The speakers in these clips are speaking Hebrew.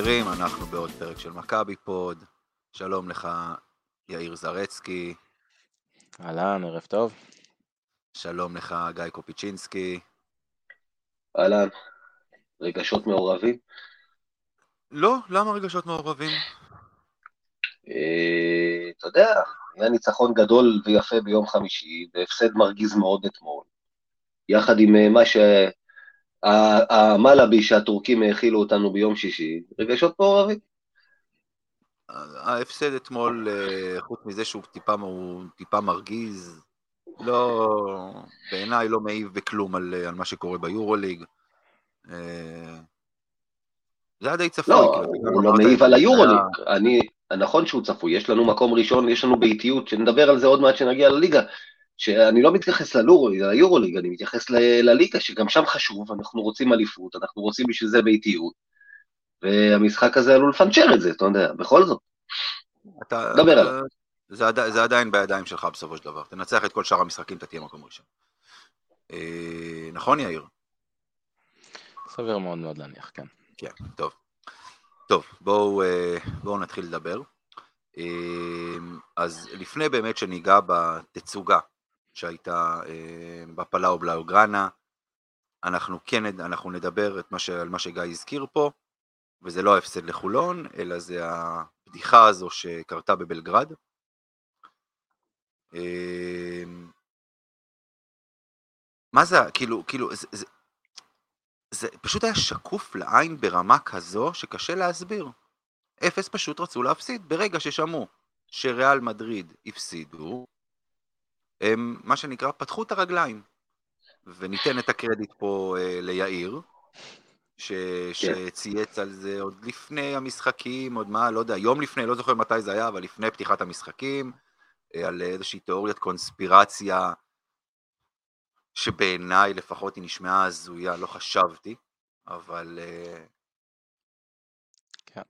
חברים, אנחנו בעוד פרק של מכבי פוד. שלום לך, יאיר זרצקי. אהלן, ערב טוב. שלום לך, גיא קופיצ'ינסקי. אהלן, רגשות מעורבים? לא, למה רגשות מעורבים? אה, אתה יודע, היה ניצחון גדול ויפה ביום חמישי, והפסד מרגיז מאוד אתמול. יחד עם אה, מה ש... המלאבי שהטורקים האכילו אותנו ביום שישי, רגשות מעורבים. ההפסד אתמול, אה, חוץ מזה שהוא טיפה, הוא טיפה מרגיז, לא, בעיניי לא מעיב בכלום על, על מה שקורה ביורוליג. אה, זה היה די צפוי. לא, כאילו, הוא לא מעיב על היורוליג. אני, נכון שהוא צפוי, יש לנו מקום ראשון, יש לנו באיטיות, שנדבר על זה עוד מעט שנגיע לליגה. שאני לא מתייחס ליורוליג, אני מתייחס לליגה, שגם שם חשוב, אנחנו רוצים אליפות, אנחנו רוצים בשביל זה באיטיות, והמשחק הזה עלול לפנצ'ר את זה, אתה יודע, בכל זאת. אתה, דבר עליו. זה, זה עדיין בידיים שלך בסופו של דבר, תנצח את כל שאר המשחקים, אתה תהיה מקום ראשון. אה, נכון, יאיר? סביר מאוד מאוד להניח, כן. כן, טוב. טוב, בואו, אה, בואו נתחיל לדבר. אה, אז לפני באמת שניגע בתצוגה שהייתה אה, בפלאו בלאוגרנה. אנחנו כן אנחנו נדבר את מה ש, על מה שגיא הזכיר פה, וזה לא ההפסד לחולון, אלא זה הבדיחה הזו שקרתה בבלגרד. אה, מה זה, כאילו, כאילו, זה, זה, זה פשוט היה שקוף לעין ברמה כזו שקשה להסביר. אפס פשוט רצו להפסיד ברגע ששמעו שריאל מדריד הפסידו, הם מה שנקרא פתחו את הרגליים. וניתן את הקרדיט פה אה, ליאיר, ש... כן. שצייץ על זה עוד לפני המשחקים, עוד מה, לא יודע, יום לפני, לא זוכר מתי זה היה, אבל לפני פתיחת המשחקים, אה, על איזושהי תיאוריית קונספירציה, שבעיניי לפחות היא נשמעה הזויה, לא חשבתי, אבל... אה, כן.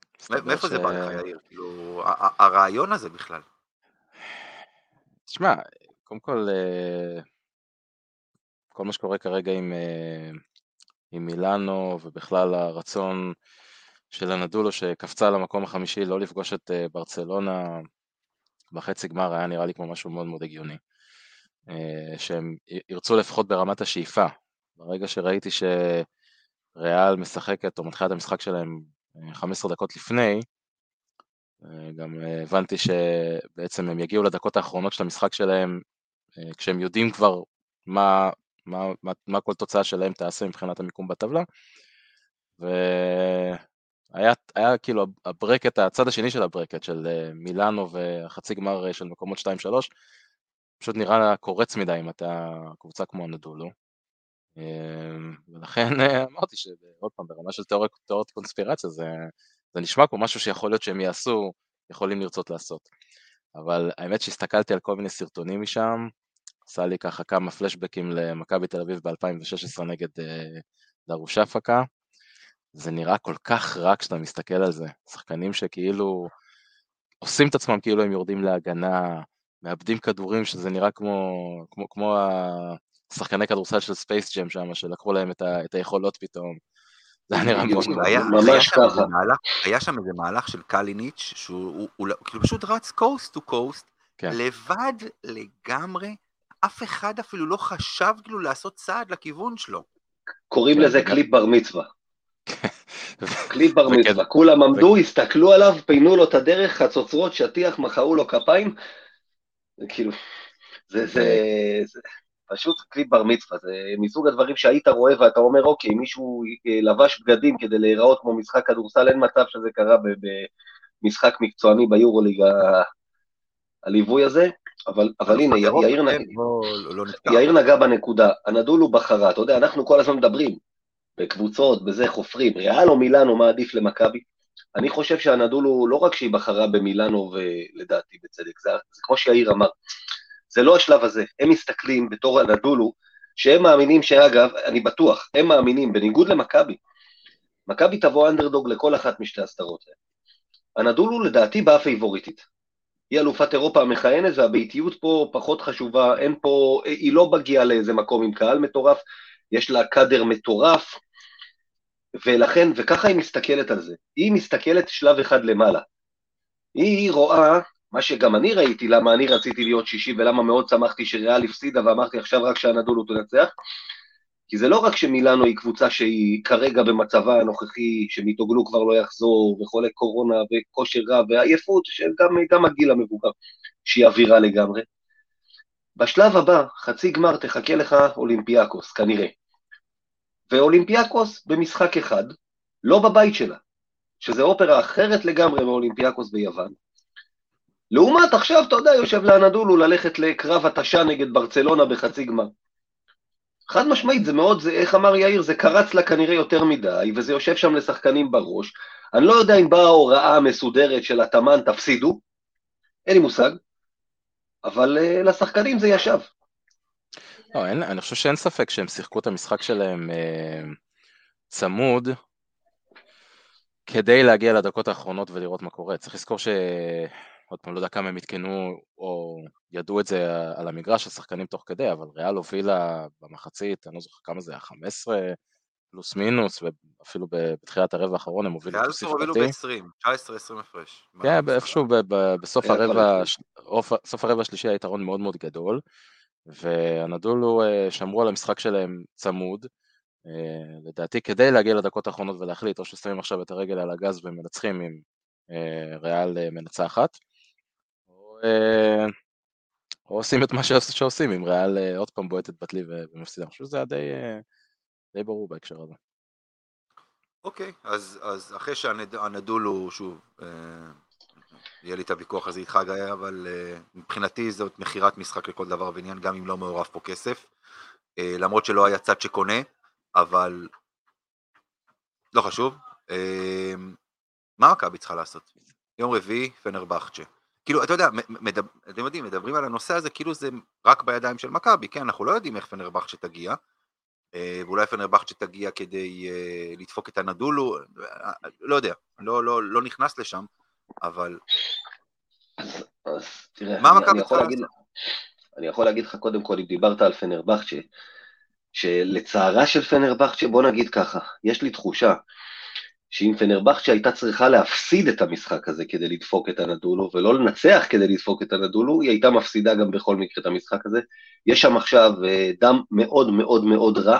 מאיפה ש... זה בא לך, יאיר? כאילו, הרעיון הזה בכלל. תשמע, קודם כל, אה, כל מה שקורה כרגע עם, אה, עם מילאנו ובכלל הרצון של הנדולו שקפצה למקום החמישי לא לפגוש את אה, ברצלונה בחצי גמר היה נראה לי כמו משהו מאוד מאוד הגיוני. שהם ירצו לפחות ברמת השאיפה. ברגע שראיתי שריאל משחקת או מתחילה את המשחק שלהם 15 דקות לפני, גם הבנתי שבעצם הם יגיעו לדקות האחרונות של המשחק שלהם כשהם יודעים כבר מה, מה, מה, מה כל תוצאה שלהם תעשה מבחינת המיקום בטבלה. והיה היה כאילו הברקט, הצד השני של הברקט, של אה, מילאנו והחצי גמר אה, של מקומות 2-3, פשוט נראה קורץ מדי אם אתה קבוצה כמו הנדולו. ולכן אמרתי שעוד פעם, ברמה של תיאוריות, תיאוריות קונספירציה, זה, זה נשמע כמו משהו שיכול להיות שהם יעשו, יכולים לרצות לעשות. אבל האמת שהסתכלתי על כל מיני סרטונים משם, עשה לי ככה כמה פלשבקים למכבי תל אביב ב-2016 נגד אה, דרוש הפקה. זה נראה כל כך רע כשאתה מסתכל על זה. שחקנים שכאילו עושים את עצמם כאילו הם יורדים להגנה, מאבדים כדורים שזה נראה כמו, כמו, כמו השחקני כדורסל של Space Jam שם, שלקחו להם את, ה, את היכולות פתאום. זה היה נראה מאוד ממש ככה. היה שם איזה מהלך של קליניץ', שהוא כאילו פשוט רץ coast to coast, לבד לגמרי, אף אחד אפילו לא חשב כאילו לעשות צעד לכיוון שלו. קוראים לזה קליפ בר מצווה. קליפ בר מצווה, כולם עמדו, הסתכלו עליו, פינו לו את הדרך, חצוצרות, שטיח, מחאו לו כפיים, כאילו, זה, זה, זה פשוט קליפ בר מצווה, זה מסוג הדברים שהיית רואה ואתה אומר, אוקיי, מישהו אה, לבש בגדים כדי להיראות כמו משחק כדורסל, אין מצב שזה קרה במשחק מקצועני ביורוליג הליווי הזה, אבל, אבל הנה, יאיר, כן, נגע, לא, לא. יאיר נגע בנקודה, הנדולו בחרה, אתה יודע, אנחנו כל הזמן מדברים, בקבוצות, בזה חופרים, ריאל או מילאנו, מה עדיף למכבי? אני חושב שהנדולו, לא רק שהיא בחרה במילאנו, ולדעתי בצדק, זה, זה כמו שיאיר אמר, זה לא השלב הזה, הם מסתכלים בתור הנדולו, שהם מאמינים שאגב, אני בטוח, הם מאמינים, בניגוד למכבי, מכבי תבוא אנדרדוג לכל אחת משתי הסדרות האלה. הנדולו לדעתי באה פייבוריטית. היא אלופת אירופה המכהנת והביתיות פה פחות חשובה, אין פה, היא לא מגיעה לאיזה מקום עם קהל מטורף, יש לה קאדר מטורף, ולכן, וככה היא מסתכלת על זה. היא מסתכלת שלב אחד למעלה. היא רואה, מה שגם אני ראיתי, למה אני רציתי להיות שישי ולמה מאוד שמחתי שריאל הפסידה ואמרתי עכשיו רק שהנדולו תנצח, כי זה לא רק שמילאנו היא קבוצה שהיא כרגע במצבה הנוכחי, שמיטוגלו כבר לא יחזור, וחולה קורונה, וכושר רע, ועייפות, שגם הגיל המבוגר, שהיא אווירה לגמרי. בשלב הבא, חצי גמר תחכה לך אולימפיאקוס, כנראה. ואולימפיאקוס במשחק אחד, לא בבית שלה, שזה אופרה אחרת לגמרי מאולימפיאקוס ביוון. לעומת עכשיו, אתה יודע, יושב לאנדולו ללכת לקרב התשה נגד ברצלונה בחצי גמר. חד משמעית, זה מאוד, זה, איך אמר יאיר, זה קרץ לה כנראה יותר מדי, וזה יושב שם לשחקנים בראש. אני לא יודע אם באה ההוראה המסודרת של אטאמן, תפסידו, אין לי מושג, אבל uh, לשחקנים זה ישב. לא, אין, אני חושב שאין ספק שהם שיחקו את המשחק שלהם אה, צמוד כדי להגיע לדקות האחרונות ולראות מה קורה. צריך לזכור ש... עוד פעם, לא יודע כמה הם עדכנו או ידעו את זה על המגרש, השחקנים תוך כדי, אבל ריאל הובילה במחצית, אני לא זוכר כמה זה היה, 15 פלוס מינוס, ואפילו בתחילת הרבע האחרון הם הובילו. ריאל הובילו ב-20, 19-20 הפרש. כן, איפשהו בסוף הרבע, סוף הרבע השלישי היה יתרון מאוד מאוד גדול, והנדולו אה, שמרו על המשחק שלהם צמוד, אה, לדעתי כדי להגיע לדקות האחרונות ולהחליט, או ששמים עכשיו את הרגל על הגז ומנצחים עם אה, ריאל מנצחת, או עושים את מה שעושים, אם ריאל עוד פעם בועטת בטלי ומפסידה, אני חושב שזה היה די, די ברור בהקשר הזה. אוקיי, אז, אז אחרי שהנדולו, שוב, יהיה לי את הוויכוח הזה איתך גיא, אבל מבחינתי זאת מכירת משחק לכל דבר ועניין, גם אם לא מעורב פה כסף. למרות שלא היה צד שקונה, אבל לא חשוב. מה מכבי צריכה לעשות? יום רביעי, פנרבכצ'ה. כאילו, אתה יודע, מדבר, אתם יודעים, מדברים על הנושא הזה כאילו זה רק בידיים של מכבי, כן, אנחנו לא יודעים איך פנרבכצ'ה תגיע, ואולי פנרבכצ'ה תגיע כדי לדפוק את הנדולו, לא יודע, לא, לא, לא נכנס לשם, אבל... אז, אז תראה, מה מכבי צריכה לעשות? אני יכול להגיד לך קודם כל, אם דיברת על פנרבכצ'ה, שלצערה של פנרבכצ'ה, בוא נגיד ככה, יש לי תחושה שאם פנרבכצ'ה הייתה צריכה להפסיד את המשחק הזה כדי לדפוק את הנדולו, ולא לנצח כדי לדפוק את הנדולו, היא הייתה מפסידה גם בכל מקרה את המשחק הזה. יש שם עכשיו אה, דם מאוד מאוד מאוד רע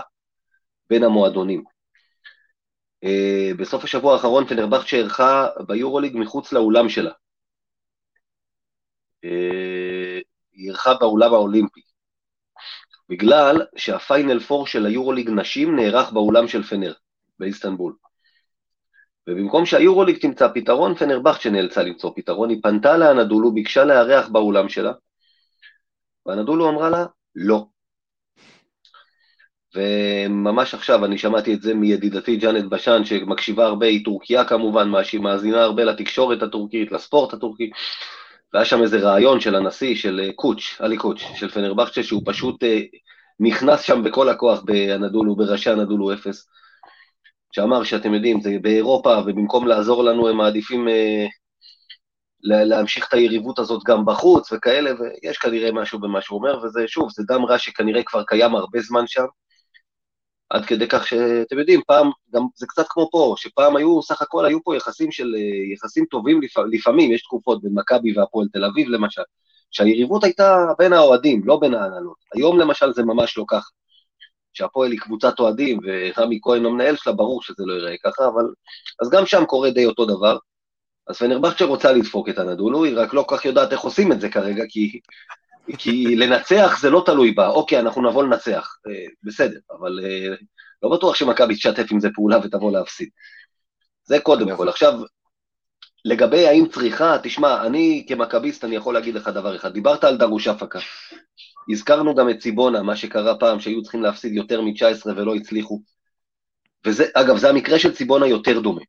בין המועדונים. אה, בסוף השבוע האחרון פנרבכצ'ה שאירחה ביורוליג מחוץ לאולם שלה. אה, היא אירחה באולם האולימפי. בגלל שהפיינל פור של היורוליג נשים נערך באולם של פנר, באיסטנבול. ובמקום שהיורוליג תמצא פתרון, פנרבכצ'ה נאלצה למצוא פתרון, היא פנתה לאנדולו, ביקשה לארח באולם שלה, ואנדולו אמרה לה, לא. וממש עכשיו אני שמעתי את זה מידידתי ג'אנט בשן, שמקשיבה הרבה, היא טורקיה כמובן, מאזינה הרבה לתקשורת הטורקית, לספורט הטורקי, והיה שם איזה רעיון של הנשיא, של אה, קוץ', עלי קוץ', של פנרבכצ'ה, שהוא פשוט אה, נכנס שם בכל הכוח באנדולו, בראשי אנדולו אפס, שאמר שאתם יודעים, זה באירופה, ובמקום לעזור לנו הם מעדיפים אה, להמשיך את היריבות הזאת גם בחוץ וכאלה, ויש כנראה משהו במה שהוא אומר, וזה שוב, זה דם רע שכנראה כבר קיים הרבה זמן שם, עד כדי כך שאתם יודעים, פעם, גם זה קצת כמו פה, שפעם היו, סך הכל היו פה יחסים של, אה, יחסים טובים לפ, לפעמים, יש תקופות בין מכבי והפועל תל אביב למשל, שהיריבות הייתה בין האוהדים, לא בין ההנהלות. היום למשל זה ממש לא ככה. שהפועל היא קבוצת אוהדים, ורמי כהן המנהל שלה, ברור שזה לא ייראה ככה, אבל... אז גם שם קורה די אותו דבר. אז פנרבכצ'ה רוצה לדפוק את הנדולו, היא רק לא כל כך יודעת איך עושים את זה כרגע, כי כי לנצח זה לא תלוי בה, אוקיי, אנחנו נבוא לנצח, אה, בסדר, אבל אה, לא בטוח שמכבי תשתף עם זה פעולה ותבוא להפסיד. זה קודם כל. עכשיו, לגבי האם צריכה, תשמע, אני כמכביסט אני יכול להגיד לך דבר אחד, דיברת על דרוש הפקה. הזכרנו גם את ציבונה, מה שקרה פעם, שהיו צריכים להפסיד יותר מ-19 ולא הצליחו. וזה, אגב, זה המקרה של ציבונה יותר דומה.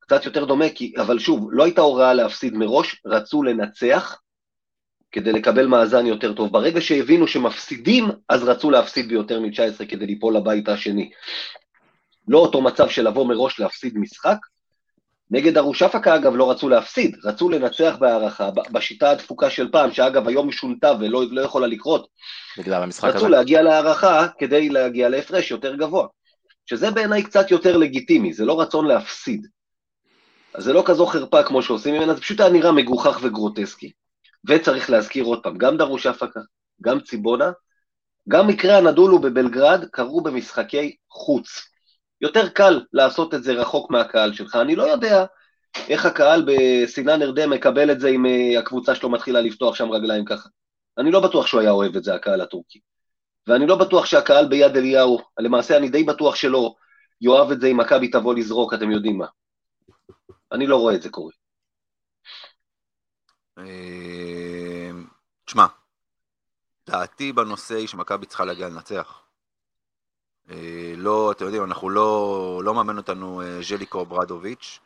קצת יותר דומה, כי, אבל שוב, לא הייתה הוראה להפסיד מראש, רצו לנצח כדי לקבל מאזן יותר טוב. ברגע שהבינו שמפסידים, אז רצו להפסיד ביותר מ-19 כדי ליפול לבית השני. לא אותו מצב של לבוא מראש להפסיד משחק. נגד ארושפקה, אגב, לא רצו להפסיד, רצו לנצח בהערכה, בשיטה הדפוקה של פעם, שאגב, היום שונתה ולא לא יכולה לקרות. בגלל המשחק הזה. רצו להגיע להערכה כדי להגיע להפרש יותר גבוה. שזה בעיניי קצת יותר לגיטימי, זה לא רצון להפסיד. אז זה לא כזו חרפה כמו שעושים ממנה, זה פשוט היה נראה מגוחך וגרוטסקי. וצריך להזכיר עוד פעם, גם דרוש אפקה, גם ציבונה, גם מקרה הנדולו בבלגרד קרו במשחקי חוץ. יותר קל לעשות את זה רחוק מהקהל שלך. אני לא יודע איך הקהל בסינן ארדם מקבל את זה אם אה, הקבוצה שלו מתחילה לפתוח שם רגליים ככה. אני לא בטוח שהוא היה אוהב את זה, הקהל הטורקי. ואני לא בטוח שהקהל ביד אליהו, למעשה אני די בטוח שלא, יאהב את זה אם מכבי תבוא לזרוק, אתם יודעים מה. אני לא רואה את זה קורה. אמ, תשמע, דעתי בנושא היא שמכבי צריכה להגיע לנצח. אה, לא, אתם יודעים, אנחנו לא, לא מאמן אותנו אה, ז'ליקו ברדוביץ',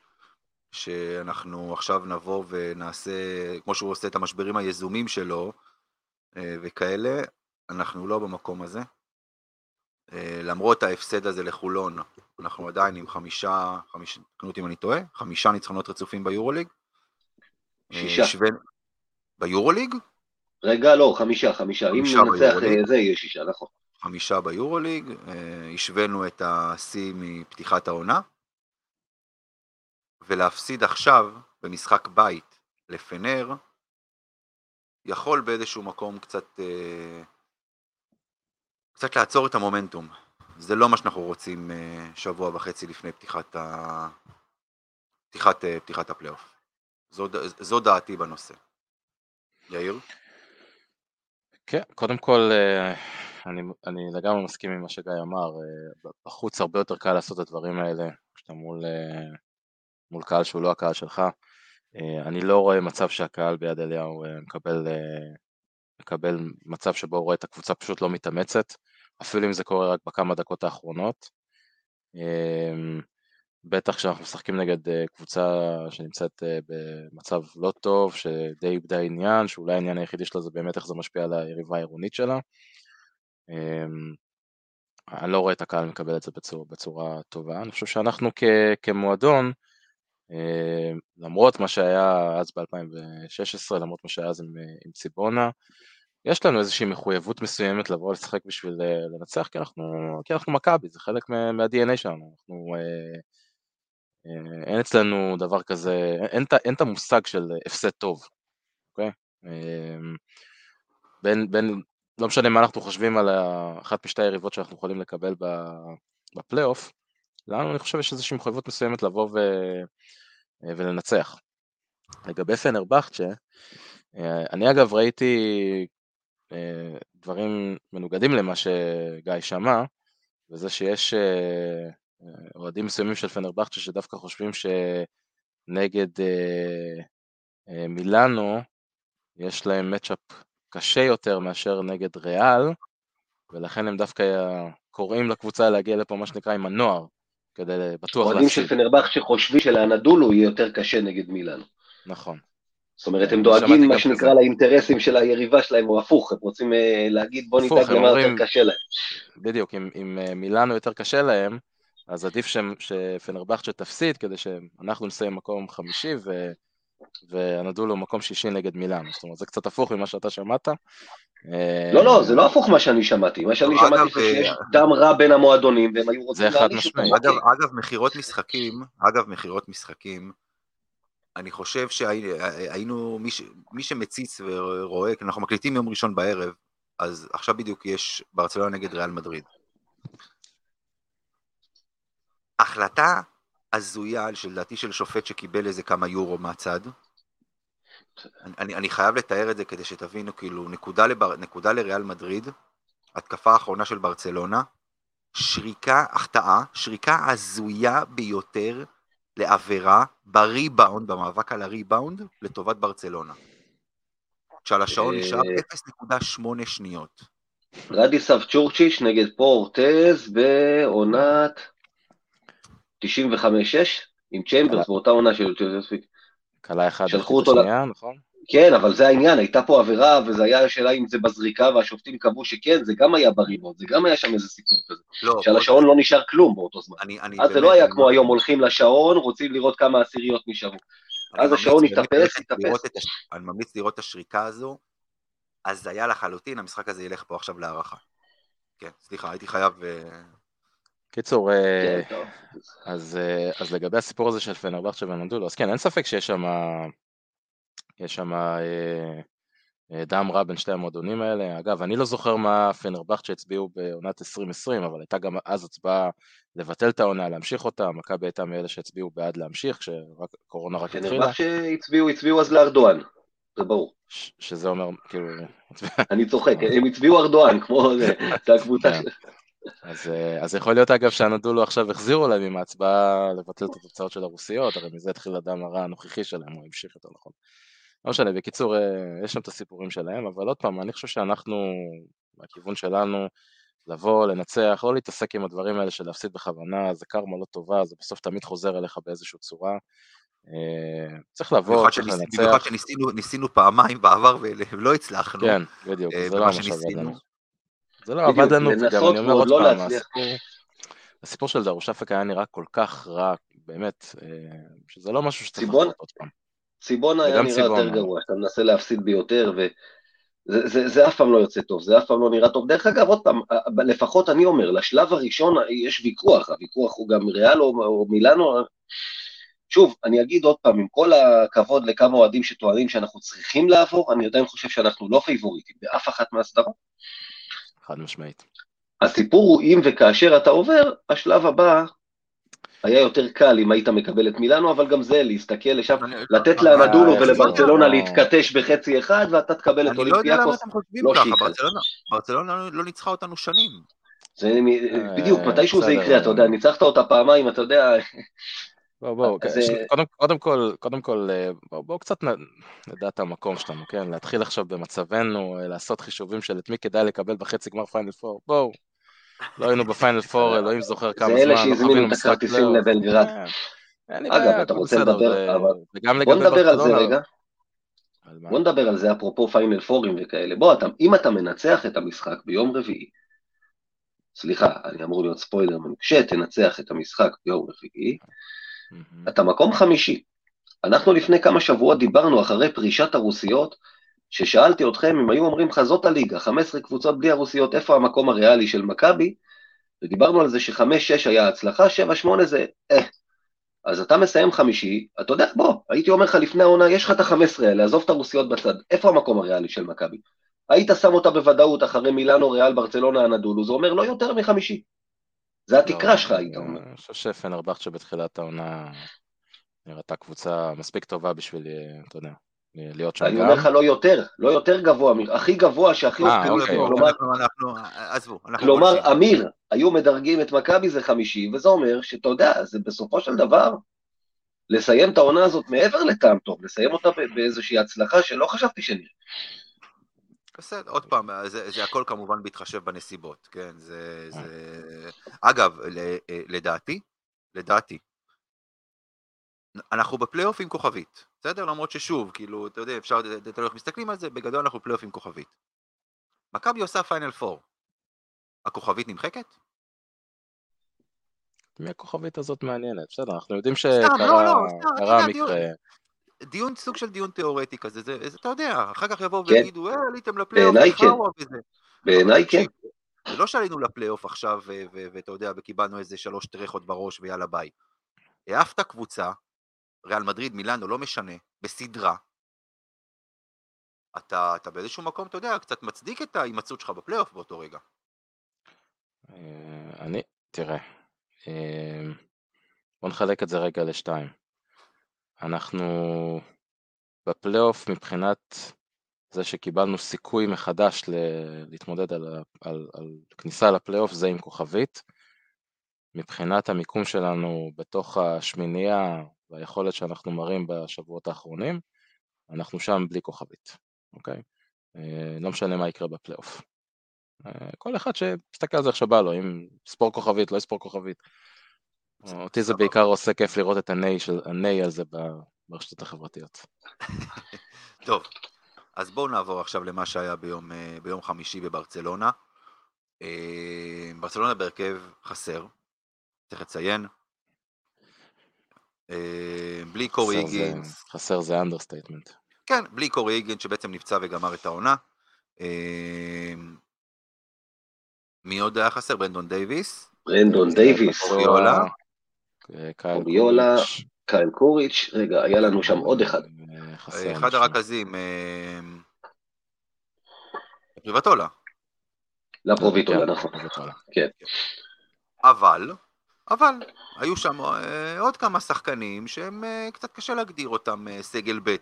שאנחנו עכשיו נבוא ונעשה, כמו שהוא עושה את המשברים היזומים שלו אה, וכאלה, אנחנו לא במקום הזה. למרות ההפסד הזה לחולון, אנחנו עדיין עם חמישה, חמישה, תקנו אותי אם אני טועה, חמישה ניצחונות רצופים ביורוליג. שישה. שווה... ביורוליג? רגע, לא, חמישה, חמישה. אם ננצח זה, יהיה שישה, נכון. חמישה ביורוליג, אה, השווינו את השיא מפתיחת העונה, ולהפסיד עכשיו במשחק בית לפנר, יכול באיזשהו מקום קצת, אה, קצת לעצור את המומנטום. זה לא מה שאנחנו רוצים אה, שבוע וחצי לפני פתיחת, ה... פתיחת, פתיחת הפלייאוף. זו, זו דעתי בנושא. יאיר? כן, קודם כל אני, אני לגמרי מסכים עם מה שגיא אמר, אה, בחוץ הרבה יותר קל לעשות את הדברים האלה, כשאתה מול, אה, מול קהל שהוא לא הקהל שלך. אה, אני לא רואה מצב שהקהל ביד אליהו מקבל, מקבל מצב שבו הוא רואה את הקבוצה פשוט לא מתאמצת, אפילו אם זה קורה רק בכמה דקות האחרונות. בטח כשאנחנו משחקים נגד קבוצה שנמצאת במצב לא טוב, שדי איבדה עניין, שאולי העניין היחידי שלה זה באמת איך זה משפיע על היריבה העירונית שלה. אמ, אני לא רואה את הקהל מקבל את זה בצורה, בצורה טובה. אני חושב שאנחנו כ, כמועדון, אמ, למרות מה שהיה אז ב-2016, למרות מה שהיה אז עם, עם ציבונה, יש לנו איזושהי מחויבות מסוימת לבוא לשחק בשביל אה, לנצח, כי אנחנו, אנחנו מכבי, זה חלק מה-DNA שלנו. אנחנו, אה, אה, אין אצלנו דבר כזה, אין, אין את המושג של הפסד טוב, אוקיי? אמ, בין, בין לא משנה מה אנחנו חושבים על אחת משתי היריבות שאנחנו יכולים לקבל בפלייאוף, לנו אני חושב יש איזושהי מחויבות מסוימת לבוא ו... ולנצח. לגבי פנרבכצ'ה, אני אגב ראיתי אה, דברים מנוגדים למה שגיא שמע, וזה שיש אה, אוהדים מסוימים של פנרבכצ'ה שדווקא חושבים שנגד אה, מילאנו יש להם מצ'אפ קשה יותר מאשר נגד ריאל, ולכן הם דווקא קוראים לקבוצה להגיע לפה מה שנקרא עם הנוער, כדי בטוח להפסיד. אוהדים של פנרבך שחושבים שלאנדולו יהיה יותר קשה נגד מילאן. נכון. זאת אומרת, הם דואגים מה שנקרא לאינטרסים של היריבה שלהם, או הפוך, הם רוצים אה, להגיד בוא נדאג למה יותר קשה להם. בדיוק, אם, אם אה, מילאנו יותר קשה להם, אז עדיף שפנרבכט שתפסיד, כדי שאנחנו נסיים מקום חמישי, ו... ונדעו לו מקום שישי נגד מילאן, זאת אומרת זה קצת הפוך ממה שאתה שמעת. לא, לא, זה לא הפוך מה שאני שמעתי, מה שאני שמעתי זה שיש דם רע בין המועדונים והם היו רוצים להרגיש אותם. אגב, מכירות משחקים, אגב, מכירות משחקים, אני חושב שהיינו, מי שמציץ ורואה, כי אנחנו מקליטים יום ראשון בערב, אז עכשיו בדיוק יש ברצלונה נגד ריאל מדריד. החלטה הזויה, שלדעתי של שופט שקיבל איזה כמה יורו מהצד. אני, אני חייב לתאר את זה כדי שתבינו, כאילו, נקודה, לבר, נקודה לריאל מדריד, התקפה האחרונה של ברצלונה, שריקה, החטאה, שריקה הזויה ביותר לעבירה בריבאונד, במאבק על הריבאונד, לטובת ברצלונה. שעל השעון אה, נשאר 0.8 שניות. רדיסב צ'ורצ'יץ' נגד פורטז בעונת 95-6 עם צ'יימברס באותה עונה של צ'יימברס. קלה אחד שלחו אותו ל- השנייה, נכון? כן, אבל זה העניין, הייתה פה עבירה, וזו הייתה השאלה אם זה בזריקה, והשופטים קבעו שכן, זה גם היה בריבון, זה גם היה שם איזה סיפור כזה, לא, שעל השעון לא נשאר כלום באותו זמן. אני, אני אז זה לא היה אני כמו היום, הולכים לשעון, רוצים לראות כמה עשיריות נשארו. אז השעון התאפס, התאפס. הש- אני ממליץ לראות את השריקה הזו, אז היה לחלוטין, המשחק הזה ילך פה עכשיו להערכה. כן, סליחה, הייתי חייב... קיצור, אה, כן. אז, אה, אז לגבי הסיפור הזה של פנרבכצ'ה ונדולו, אז כן, אין ספק שיש שם, יש שם אה, דם רע בין שתי המועדונים האלה. אגב, אני לא זוכר מה פנרבכצ'ה הצביעו בעונת 2020, אבל הייתה גם אז הצבעה לבטל את העונה, להמשיך אותה, מכבי הייתה מאלה שהצביעו בעד להמשיך, כשקורונה רק התחילה, פנרבך שהצביעו, הצביעו אז לארדואן, זה ברור. ש- שזה אומר, כאילו, אני צוחק, הם הצביעו ארדואן, כמו זה, זה הקבוצה כן. אז, אה, אז יכול להיות אגב שהנדולו עכשיו החזירו להם עם ההצבעה לבטל את התוצאות של הרוסיות, הרי מזה התחיל הדם הרע הנוכחי שלהם, הוא המשיך יותר נכון. לא משנה, בקיצור, אה, יש שם את הסיפורים שלהם, אבל עוד פעם, אני חושב שאנחנו, מהכיוון שלנו, לבוא, לנצח, לא להתעסק עם הדברים האלה של להפסיד בכוונה, זה קרמה לא טובה, זה בסוף תמיד חוזר אליך באיזושהי צורה. אה, צריך לבוא, צריך לנצח. במיוחד שניסינו ניסינו פעמיים בעבר ולא הצלחנו. כן, בדיוק, זה לא מה שניסינו. זה לא עבד לנו, וגם אני אומר עוד לא פעם. הסיפור, של דרוש אפק היה נראה כל כך רע, באמת, אה, שזה לא משהו שצריך ציבון? לחזור עוד פעם. ציבונה היה נראה. יותר גרוע, אתה מנסה להפסיד ביותר, וזה זה, זה אף פעם לא יוצא טוב, זה אף פעם לא נראה טוב. דרך אגב, עוד פעם, לפחות אני אומר, לשלב הראשון יש ויכוח, הוויכוח הוא גם ריאל או, או מילאנו. שוב, אני אגיד עוד פעם, עם כל הכבוד לכמה אוהדים שטוענים שאנחנו צריכים לעבור, אני עדיין חושב שאנחנו לא פייבוריטים באף אחת מהסדרות. חד משמעית. הסיפור הוא אם וכאשר אתה עובר, השלב הבא היה יותר קל אם היית מקבל את מילאנו, אבל גם זה, להסתכל לשם, אני- לתת לאנדולו אה, ולברצלונה לא. להתכתש בחצי אחד, ואתה תקבל את אני לא יודע למה אולימפיאקוס. אתם חושבים לא ככה, שיקרה. ברצלונה- לא- לא ניצחה אותנו שנים. זה מ- בדיוק, אה, מתישהו זה. יקרה, אתה יודע, ניצחת אותה פעמיים, אתה יודע, בואו, בואו, אז, אה, קודם, קודם כל, קודם כל, אה, בואו בוא קצת נדע את המקום שלנו, כן? להתחיל עכשיו במצבנו, אה, לעשות חישובים של את מי כדאי לקבל בחצי גמר פיינל פור, בואו. לא היינו בפיינל פור, אלוהים זוכר כמה זמן, אלה לא שהזמינו את הכרטיסים פלייאוף. לבלגרד. כן, אגב, אתה רוצה לדבר, ו- אבל- בוא נדבר על זה. רגע? בוא נדבר על זה אפרופו פיינל פורים וכאלה. בוא, אתה, אם אתה מנצח את המשחק ביום רביעי, סליחה, אני אמור להיות ספוילר, כשתנצח את המשחק ביום רביעי, מהמם. אתה מקום חמישי. אנחנו לפני כמה שבועות דיברנו אחרי פרישת הרוסיות, ששאלתי אתכם אם היו אומרים לך זאת הליגה, 15 קבוצות בלי הרוסיות, איפה המקום הריאלי של מכבי? ודיברנו על זה שחמש-שש היה הצלחה, שבע-שמונה זה אה. אז אתה מסיים חמישי, אתה יודע, בוא, הייתי אומר לך לפני העונה, יש לך את ה-15 האלה, עזוב את הרוסיות בצד, איפה המקום הריאלי של מכבי? היית שם אותה בוודאות אחרי מילאנו, ריאל, ברצלונה, הנדולו, זה אומר לא יותר מחמישי. זה התקרה לא, שלך, היית אומר. אני חושב שפנרבכצ'ה בתחילת העונה נראתה קבוצה מספיק טובה בשביל, אה, אתה יודע, להיות שם אני גם. אומר לך לא יותר, לא יותר גבוה, הכי גבוה שהכי אה, אופטימיסטי, אוקיי, בואו, כלומר. אמיר, היו מדרגים את מכבי זה חמישי, וזה אומר שאתה יודע, זה בסופו של דבר, לסיים את העונה הזאת מעבר לטעם טוב, לסיים אותה באיזושהי הצלחה שלא חשבתי שנראה. בסדר, עוד פעם, זה, זה הכל כמובן בהתחשב בנסיבות, כן? זה... זה... אגב, ל, לדעתי, לדעתי, אנחנו בפלייאוף עם כוכבית, בסדר? למרות ששוב, כאילו, אתה יודע, אפשר, תלוי איך מסתכלים על זה, בגדול אנחנו פלייאוף עם כוכבית. מכבי עושה פיינל פור. הכוכבית נמחקת? מי הכוכבית הזאת מעניינת? בסדר, אנחנו יודעים סתם, לא, לא, שקרה יודע, דיון- סוג של דיון תיאורטי כזה, זה, זה אתה יודע, אחר כך יבואו כן. ויגידו, אה, עליתם לפלייאוף, בעיניי כן. וזה. בעיניי כן. זה לא שעלינו לפלייאוף עכשיו, ו- ו- ואתה יודע, וקיבלנו איזה שלוש טרחות בראש ויאללה ביי. העפת קבוצה, ריאל מדריד, מילאנו, לא משנה, בסדרה. אתה, אתה באיזשהו מקום, אתה יודע, קצת מצדיק את ההימצאות שלך בפלייאוף באותו רגע. אה, אני, תראה, אה, בוא נחלק את זה רגע לשתיים. אנחנו בפלייאוף מבחינת זה שקיבלנו סיכוי מחדש ל- להתמודד על, ה- על, על כניסה לפלייאוף זה עם כוכבית. מבחינת המיקום שלנו בתוך השמינייה והיכולת שאנחנו מראים בשבועות האחרונים, אנחנו שם בלי כוכבית, אוקיי? אה, לא משנה מה יקרה בפלייאוף. אה, כל אחד שיסתכל על זה איך שבא לו, אם ספור כוכבית, לא יספור כוכבית. אותי זה בעיקר עושה כיף לראות את הניי של הניי על זה ברשתות החברתיות. טוב, אז בואו נעבור עכשיו למה שהיה ביום, אה, ביום חמישי בברצלונה. ברצלונה בהרכב חסר, צריך לציין. בלי קורי היגינס. חסר זה understatement. כן, בלי קורי היגינס שבעצם נפצע וגמר את העונה. מי עוד היה חסר? ברנדון דייוויס. ברנדון דייוויס. אוריולה. אוריולה, קייל קוריץ'. רגע, היה לנו שם עוד אחד. אחד הרכזים. פרוביטולה. לפרוביטולה, נכון. כן. אבל, אבל, היו שם אה, עוד כמה שחקנים שהם אה, קצת קשה להגדיר אותם אה, סגל ב',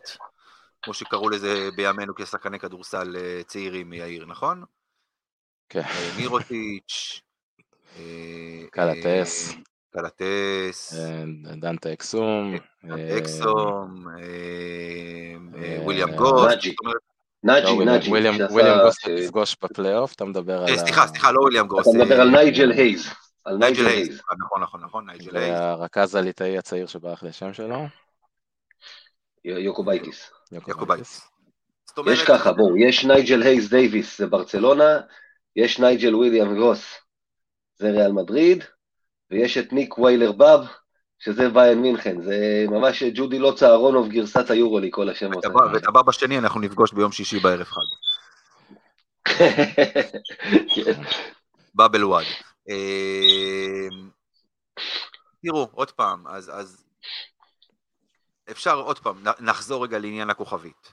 כמו שקראו לזה בימינו כשחקני כדורסל צעירים מיאיר, נכון? כן. מירוטיץ', קלטס. קלטס. דנטה אקסום. אקסום. וויליאמס גוס. נאג'י, נאג'י. וויליאמס גוס תפגוש בפלייאוף, אתה מדבר על... סליחה, סליחה, לא וויליאמס גוס. אתה מדבר על נייג'ל הייז. על נייג'ל הייז. נכון, נכון, נכון, נייג'ל הייז. והרכז הליטאי הצעיר שברח לי השם שלו. יוקובייטיס. יוקובייטיס. יש ככה, בואו, יש נייג'ל הייז דייוויס זה ברצלונה, יש נייג'ל וויליאם גרוס זה ריאל מדריד, ויש את ניק ויילר באב, שזה ויין מינכן, זה ממש ג'ודי לוצה אהרונוב גרסת היורולי, כל השמות. ואת הבא בשני אנחנו נפגוש ביום שישי בערב חג. באבל וואד. אמ, תראו, עוד פעם, אז, אז אפשר עוד פעם, נחזור רגע לעניין הכוכבית.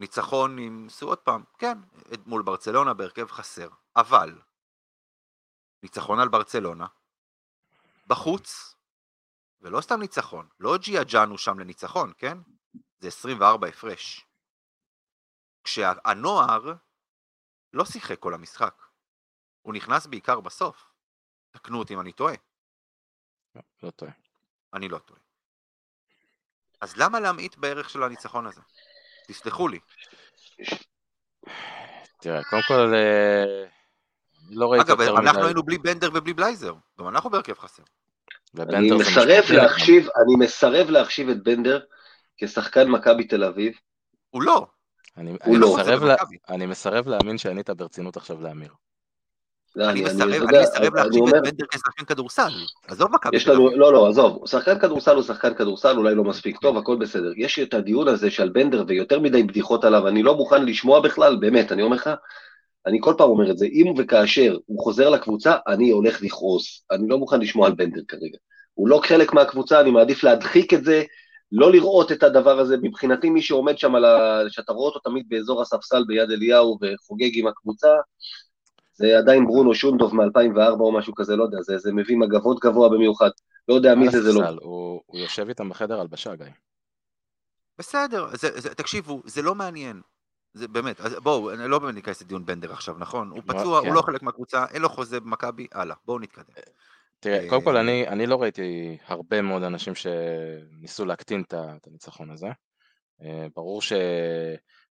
ניצחון עם, עוד פעם, כן, מול ברצלונה בהרכב חסר, אבל ניצחון על ברצלונה, בחוץ, ולא סתם ניצחון, לא ג'יה ג'אנו שם לניצחון, כן? זה 24 הפרש. כשהנוער לא שיחק כל המשחק. הוא נכנס בעיקר בסוף. תקנו אותי אם אני טועה. לא, לא טועה. אני לא טועה. אז למה להמעיט בערך של הניצחון הזה? תסלחו לי. תראה, קודם כל, אה, לא ראיתי יותר מדי... אגב, אנחנו היינו בלי בנדר ובלי בלייזר. גם אנחנו בהרכב חסר. אני מסרב להחשיב, אני מסרב להחשיב את בנדר כשחקן מכבי תל אביב. הוא לא. אני, אני, לא מסרב לה, אני מסרב להאמין שענית ברצינות עכשיו לאמיר. לא, אני מסרב להחשיב את בנדר כשחקן כדורסל, עזוב מכבי תל אביב. לא, לא, עזוב, שחקן כדורסל הוא שחקן כדורסל, אולי לא מספיק טוב, הכל בסדר. יש את הדיון הזה שעל בנדר ויותר מדי בדיחות עליו, אני לא מוכן לשמוע בכלל, באמת, אני אומר לך, אני כל פעם אומר את זה, אם וכאשר הוא חוזר לקבוצה, אני הולך לכעוס. אני לא מוכן לשמוע על בנדר כרגע. הוא לא חלק מהקבוצה, אני מעדיף להדחיק את זה, לא לראות את הדבר הזה. מבחינתי מי שעומד שם, ה... שאתה רואה אותו תמיד באזור הספסל ביד אליהו וחוגג עם הקבוצה, זה עדיין ברונו שונדוב מ-2004 או משהו כזה, לא יודע, זה, זה מביא מגבות גבוה במיוחד. לא יודע מי זה, זה לא. הוא, הוא יושב איתם בחדר הלבשה, גיא. בסדר, זה, זה, תקשיבו, זה לא מעניין. זה באמת, אז בואו, אני לא באמת ניכנס לדיון בנדר עכשיו, נכון? הוא פצוע, כן. הוא לא חלק מהקבוצה, אין לו חוזה במכבי, הלאה, בואו נתקדם. תראה, קודם כל אני, אני לא ראיתי הרבה מאוד אנשים שניסו להקטין את הניצחון הזה. אה, ברור ש...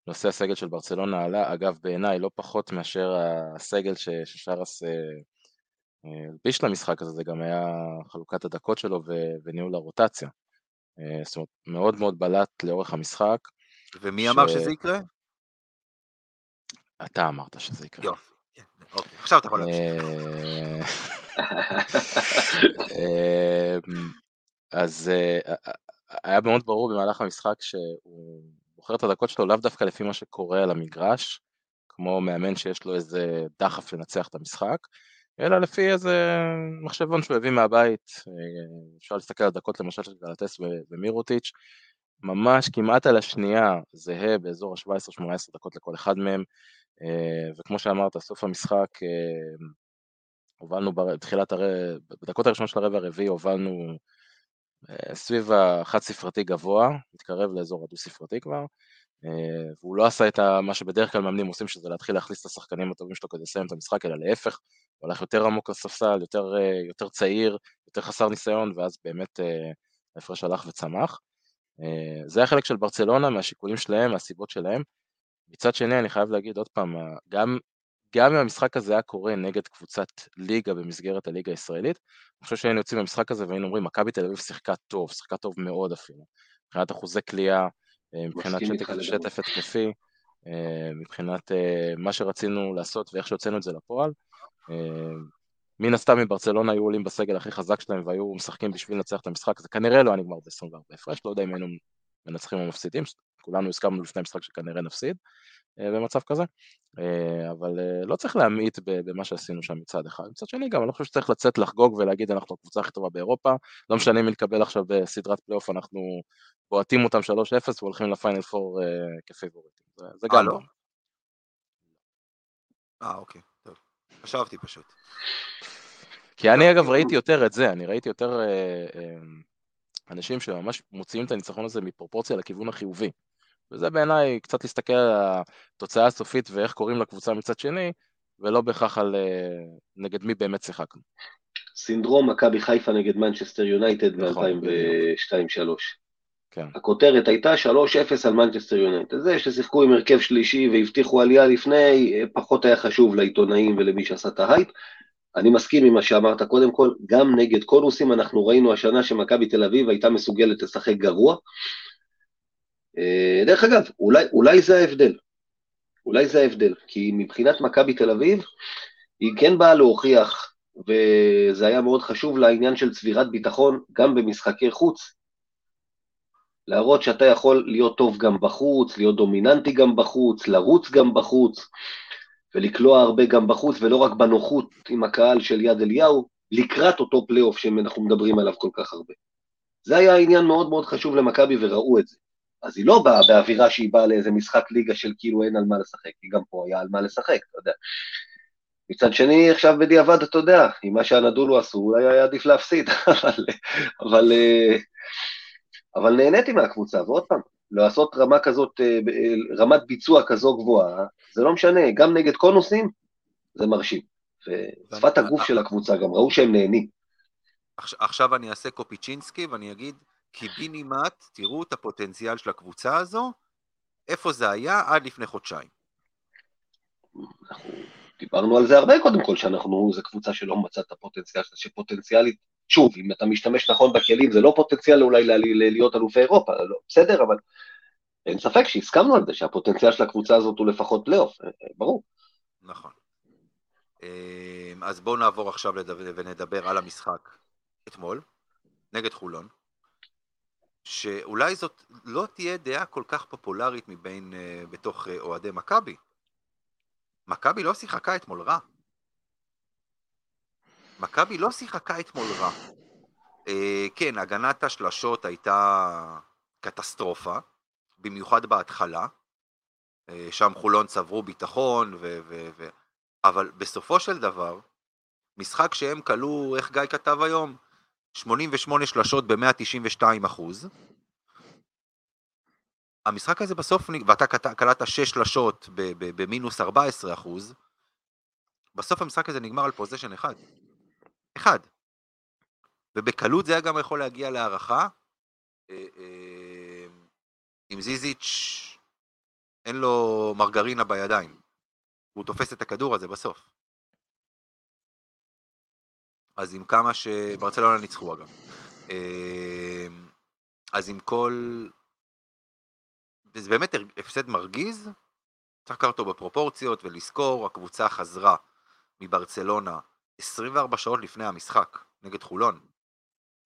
נושא הסגל של ברצלונה עלה, אגב בעיניי לא פחות מאשר הסגל ששרס הלביש אה, למשחק הזה, זה גם היה חלוקת הדקות שלו וניהול הרוטציה. אה, זאת אומרת, מאוד מאוד בלט לאורך המשחק. ומי ש... אמר שזה יקרה? אתה אמרת שזה יקרה. יופי, אוקיי, עכשיו אתה יכול להמשיך. אה, אז היה מאוד ברור במהלך המשחק שהוא בוחר את הדקות שלו לאו דווקא לפי מה שקורה על המגרש, כמו מאמן שיש לו איזה דחף לנצח את המשחק, אלא לפי איזה מחשבון שהוא הביא מהבית, אה, אפשר להסתכל על דקות למשל של גלטס ומירוטיץ', ממש כמעט על השנייה זהה באזור ה-17-18 דקות לכל אחד מהם, אה, וכמו שאמרת, סוף המשחק אה, הובלנו בתחילת הרבע, בדקות הראשונות של הרבע הרביעי הובלנו סביב החד ספרתי גבוה, מתקרב לאזור הדו ספרתי כבר, והוא לא עשה את מה שבדרך כלל מאמנים עושים, שזה להתחיל להכניס את השחקנים הטובים שלו כדי לסיים את המשחק, אלא להפך, הוא הלך יותר עמוק לספסל, יותר, יותר צעיר, יותר חסר ניסיון, ואז באמת ההפרש הלך וצמח. זה החלק של ברצלונה, מהשיקולים שלהם, מהסיבות שלהם. מצד שני, אני חייב להגיד עוד פעם, גם, גם אם המשחק הזה היה קורה נגד קבוצת ליגה במסגרת הליגה הישראלית, אני חושב שהיינו יוצאים מהמשחק הזה והיינו אומרים, מכבי תל אביב שיחקה טוב, שיחקה טוב מאוד אפילו, מבחינת אחוזי כליאה, אה, מבחינת שטף, שטף התקפי, אה, מבחינת אה, מה שרצינו לעשות ואיך שהוצאנו את זה לפועל. מן הסתם אם ברצלונה היו עולים בסגל הכי חזק שלהם והיו משחקים בשביל לנצח את המשחק, זה כנראה לא היה נגמר ב-24 הפרש, לא יודע אם היינו מנצחים או מפסידים, כולנו הסכמנו לפני המשחק שכנראה נפסיד במצב כזה, אבל לא צריך להמעיט במה שעשינו שם מצד אחד. מצד שני גם אני לא חושב שצריך לצאת לחגוג ולהגיד אנחנו הקבוצה הכי טובה באירופה, לא משנה אם נתקבל עכשיו בסדרת פלייאוף, אנחנו בועטים אותם 3-0 והולכים לפיינל 4 כפיבוריטים, זה גם לא. אה אוקיי, טוב, חשבתי פשוט. כי אני אגב ראיתי יותר את זה, אני ראיתי יותר אנשים שממש מוציאים את הניצחון הזה מפרופורציה לכיוון החיובי. וזה בעיניי קצת להסתכל על התוצאה הסופית ואיך קוראים לקבוצה מצד שני, ולא בהכרח על אה, נגד מי באמת שיחקנו. סינדרום מכבי חיפה נגד מנצ'סטר יונייטד נכון, ב-2002-2003. כן. הכותרת הייתה 3-0 על מנצ'סטר יונייטד. זה ששיחקו עם הרכב שלישי והבטיחו עלייה לפני, אה, פחות היה חשוב לעיתונאים ולמי שעשה את ההייפ. אני מסכים עם מה שאמרת. קודם כל, גם נגד קונוסים אנחנו ראינו השנה שמכבי תל אביב הייתה מסוגלת לשחק גרוע. אה, דרך אגב, אולי, אולי זה ההבדל, אולי זה ההבדל, כי מבחינת מכבי תל אביב, היא כן באה להוכיח, וזה היה מאוד חשוב לעניין של צבירת ביטחון, גם במשחקי חוץ, להראות שאתה יכול להיות טוב גם בחוץ, להיות דומיננטי גם בחוץ, לרוץ גם בחוץ, ולקלוע הרבה גם בחוץ, ולא רק בנוחות עם הקהל של יד אליהו, לקראת אותו פלייאוף שאנחנו מדברים עליו כל כך הרבה. זה היה עניין מאוד מאוד חשוב למכבי וראו את זה. אז היא לא באה באווירה שהיא באה לאיזה משחק ליגה של כאילו אין על מה לשחק, כי גם פה היה על מה לשחק, אתה יודע. מצד שני, עכשיו בדיעבד, אתה יודע, עם מה שהנדולו עשו, אולי היה עדיף להפסיד, אבל, אבל, אבל נהניתי מהקבוצה, ועוד פעם, לעשות רמה כזאת, רמת ביצוע כזו גבוהה, זה לא משנה, גם נגד קונוסים, זה מרשים. ושפת הגוף של הקבוצה, גם ראו שהם נהנים. עכשיו אני אעשה קופיצ'ינסקי ואני אגיד, קיבינימט, תראו את הפוטנציאל של הקבוצה הזו, איפה זה היה עד לפני חודשיים. אנחנו דיברנו על זה הרבה קודם כל, שאנחנו, זו קבוצה שלא מצאה את הפוטנציאל שפוטנציאלית, שוב, אם אתה משתמש נכון בכלים, זה לא פוטנציאל אולי להיות אלופי אירופה, לא, בסדר, אבל אין ספק שהסכמנו על זה, שהפוטנציאל של הקבוצה הזאת הוא לפחות פלייאוף, אה, אה, ברור. נכון. אז בואו נעבור עכשיו ונדבר על המשחק אתמול, נגד חולון. שאולי זאת לא תהיה דעה כל כך פופולרית מבין, uh, בתוך אוהדי מכבי. מכבי לא שיחקה אתמול רע. מכבי לא שיחקה אתמול רע. Uh, כן, הגנת השלשות הייתה קטסטרופה, במיוחד בהתחלה. Uh, שם חולון צברו ביטחון, ו- ו- ו- אבל בסופו של דבר, משחק שהם כלו, איך גיא כתב היום? 88 שלשות ב-192 אחוז. המשחק הזה בסוף, ואתה קלטת 6 שלשות במינוס 14 אחוז, בסוף המשחק הזה נגמר על פוזיישן אחד. אחד. ובקלות זה היה גם יכול להגיע להערכה. אה, אה, עם זיזיץ' אין לו מרגרינה בידיים. הוא תופס את הכדור הזה בסוף. אז עם כמה שברצלונה ניצחו אגב. אמ, אז עם כל... וזה באמת הפסד מרגיז, צריך לקחת אותו בפרופורציות ולזכור, הקבוצה חזרה מברצלונה 24 שעות לפני המשחק נגד חולון.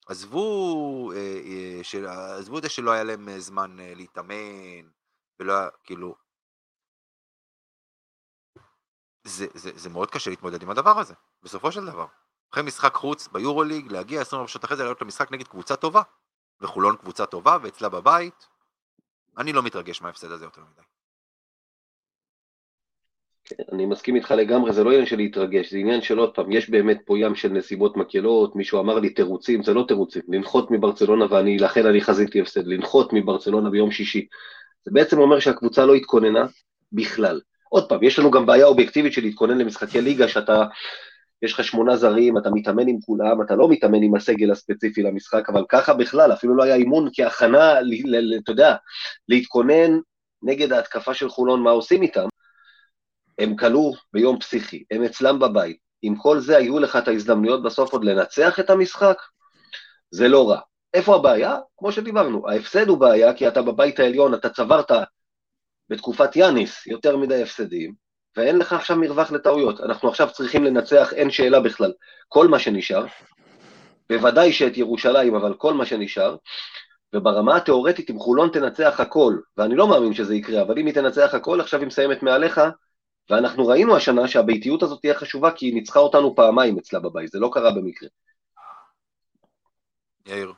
עזבו, אה, אה, של, עזבו את זה שלא היה להם זמן אה, להתאמן, ולא היה, כאילו... זה, זה, זה מאוד קשה להתמודד עם הדבר הזה, בסופו של דבר. אחרי משחק חוץ ביורוליג, להגיע 24 שעות אחרי זה לעלות למשחק נגד קבוצה טובה, וחולון קבוצה טובה ואצלה בבית, אני לא מתרגש מההפסד הזה יותר מדי. אני מסכים איתך לגמרי, זה לא עניין של להתרגש, זה עניין של עוד פעם, יש באמת פה ים של נסיבות מקלות, מישהו אמר לי תירוצים, זה לא תירוצים, לנחות מברצלונה, ואני, לכן אני חזיתי הפסד, לנחות מברצלונה ביום שישי, זה בעצם אומר שהקבוצה לא התכוננה בכלל. עוד פעם, יש לנו גם בעיה אובייקטיבית של להתכונן למשחקי ליגה, שאתה, יש לך שמונה זרים, אתה מתאמן עם כולם, אתה לא מתאמן עם הסגל הספציפי למשחק, אבל ככה בכלל, אפילו לא היה אימון כהכנה, אתה יודע, להתכונן נגד ההתקפה של חולון, מה עושים איתם. הם כלו ביום פסיכי, הם אצלם בבית. עם כל זה היו לך את ההזדמנויות בסוף עוד לנצח את המשחק? זה לא רע. איפה הבעיה? כמו שדיברנו, ההפסד הוא בעיה כי אתה בבית העליון, אתה צברת בתקופת יאניס יותר מדי הפסדים, ואין לך עכשיו מרווח לטעויות. אנחנו עכשיו צריכים לנצח, אין שאלה בכלל. כל מה שנשאר, בוודאי שאת ירושלים, אבל כל מה שנשאר, וברמה התיאורטית, אם חולון תנצח הכל, ואני לא מאמין שזה יקרה, אבל אם היא תנצח הכל, עכשיו היא מסיימת מעליך, ואנחנו ראינו השנה שהביתיות הזאת תהיה חשובה, כי היא ניצחה אותנו פעמיים אצלה בבית, זה לא קרה במקרה. יאיר.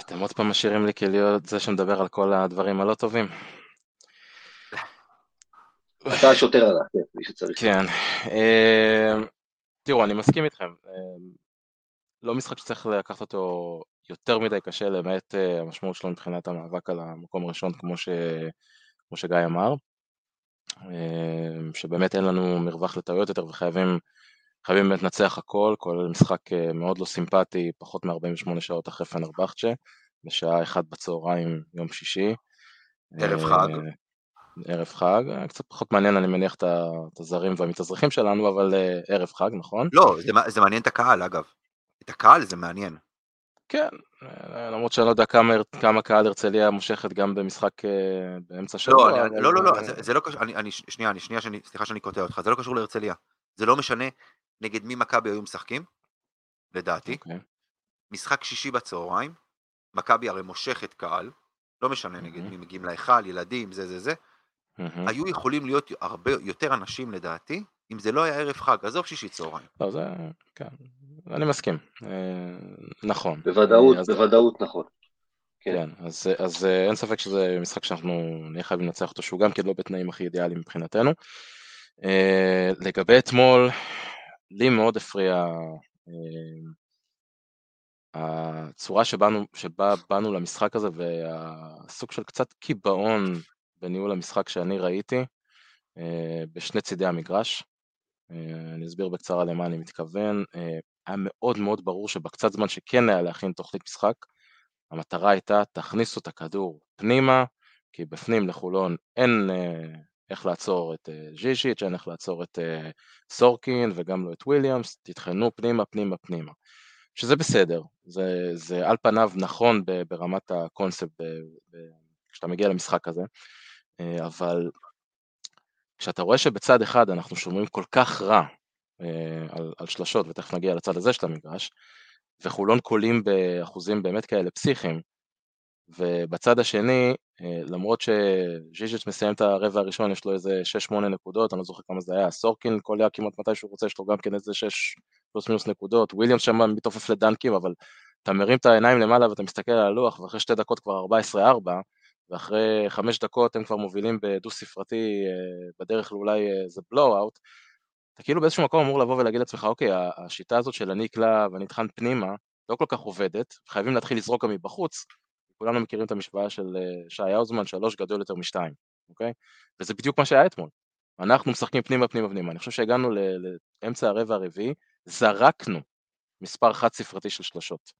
אתם עוד פעם משאירים לי כלהיות זה שמדבר על כל הדברים הלא טובים. אתה השוטר הרע, כן, מי שצריך. כן. אה, תראו, אני מסכים איתכם. אה, לא משחק שצריך לקחת אותו יותר מדי קשה, למעט אה, המשמעות שלו מבחינת המאבק על המקום הראשון, כמו, ש... כמו שגיא אמר. שבאמת אין לנו מרווח לטעויות יותר וחייבים חייבים באמת לנצח הכל, כולל משחק מאוד לא סימפטי, פחות מ-48 שעות אחרי פנרבכצ'ה, בשעה 1 בצהריים, יום שישי. ערב חג. ערב חג, קצת פחות מעניין אני מניח את הזרים והמתאזרחים שלנו, אבל ערב חג, נכון? לא, זה, זה מעניין את הקהל אגב. את הקהל זה מעניין. כן, למרות שאני לא יודע כמה, קהל הרצליה מושכת גם במשחק באמצע שבוע. לא, אבל... לא, לא, לא, זה, זה לא קשור, אני, אני, שנייה, אני, שנייה, שאני, סליחה שאני קוטע אותך, זה לא קשור להרצליה. זה לא משנה נגד מי מכבי היו משחקים, לדעתי. אוקיי. משחק שישי בצהריים, מכבי הרי מושכת קהל, לא משנה נגד מי מגיעים להיכל, ילדים, זה זה זה, היו יכולים להיות הרבה יותר אנשים לדעתי, אם זה לא היה ערב חג, עזוב שישי צהריים. לא, זה, כן, אני מסכים, אה, נכון. בוודאות, אז... בוודאות נכון. כן, כן אז, אז אה, אין ספק שזה משחק שאנחנו נהיה חייבים לנצח אותו, שהוא גם כן לא בתנאים הכי אידיאליים מבחינתנו. אה, לגבי אתמול, לי מאוד הפריע הצורה שבאנו, שבה באנו למשחק הזה והסוג של קצת קיבעון בניהול המשחק שאני ראיתי אה, בשני צידי המגרש. אה, אני אסביר בקצרה למה אני מתכוון. אה, היה מאוד מאוד ברור שבקצת זמן שכן היה להכין תוכנית משחק, המטרה הייתה תכניסו את הכדור פנימה, כי בפנים לחולון אין איך לעצור את ז'יז'יץ', אין איך לעצור את סורקין וגם לא את וויליאמס, תטחנו פנימה, פנימה, פנימה. שזה בסדר, זה, זה על פניו נכון ברמת הקונספט כשאתה מגיע למשחק הזה, אה, אבל כשאתה רואה שבצד אחד אנחנו שומרים כל כך רע אה, על, על שלשות, ותכף נגיע לצד הזה של המגרש, וחולון קולים באחוזים באמת כאלה פסיכיים, ובצד השני, אה, למרות שז'יז'יץ' מסיים את הרבע הראשון, יש לו איזה 6-8 נקודות, אני לא זוכר כמה זה היה, סורקין קולע כמעט מתי שהוא רוצה, יש לו גם כן איזה 6 פלוס מינוס נקודות, וויליאמס שם מתעופף לדנקים, אבל אתה מרים את העיניים למעלה ואתה מסתכל על הלוח, ואחרי שתי דקות כבר 14-4, ואחרי חמש דקות הם כבר מובילים בדו ספרתי אה, בדרך לאולי איזה בלואו-אוט, אתה כאילו באיזשהו מקום אמור לבוא ולהגיד לעצמך, אוקיי, השיטה הזאת של אני אקלע ואני אטחן פנימה, לא כל כך עובדת, חייבים להתחיל לזרוק גם מבחוץ, כולנו מכירים את המשוואה של אה, שי האוזמן, שלוש גדול יותר משתיים, אוקיי? וזה בדיוק מה שהיה אתמול. אנחנו משחקים פנימה פנימה פנימה. אני חושב שהגענו לאמצע הרבע הרביעי, זרקנו מספר חד ספרתי של שלושות.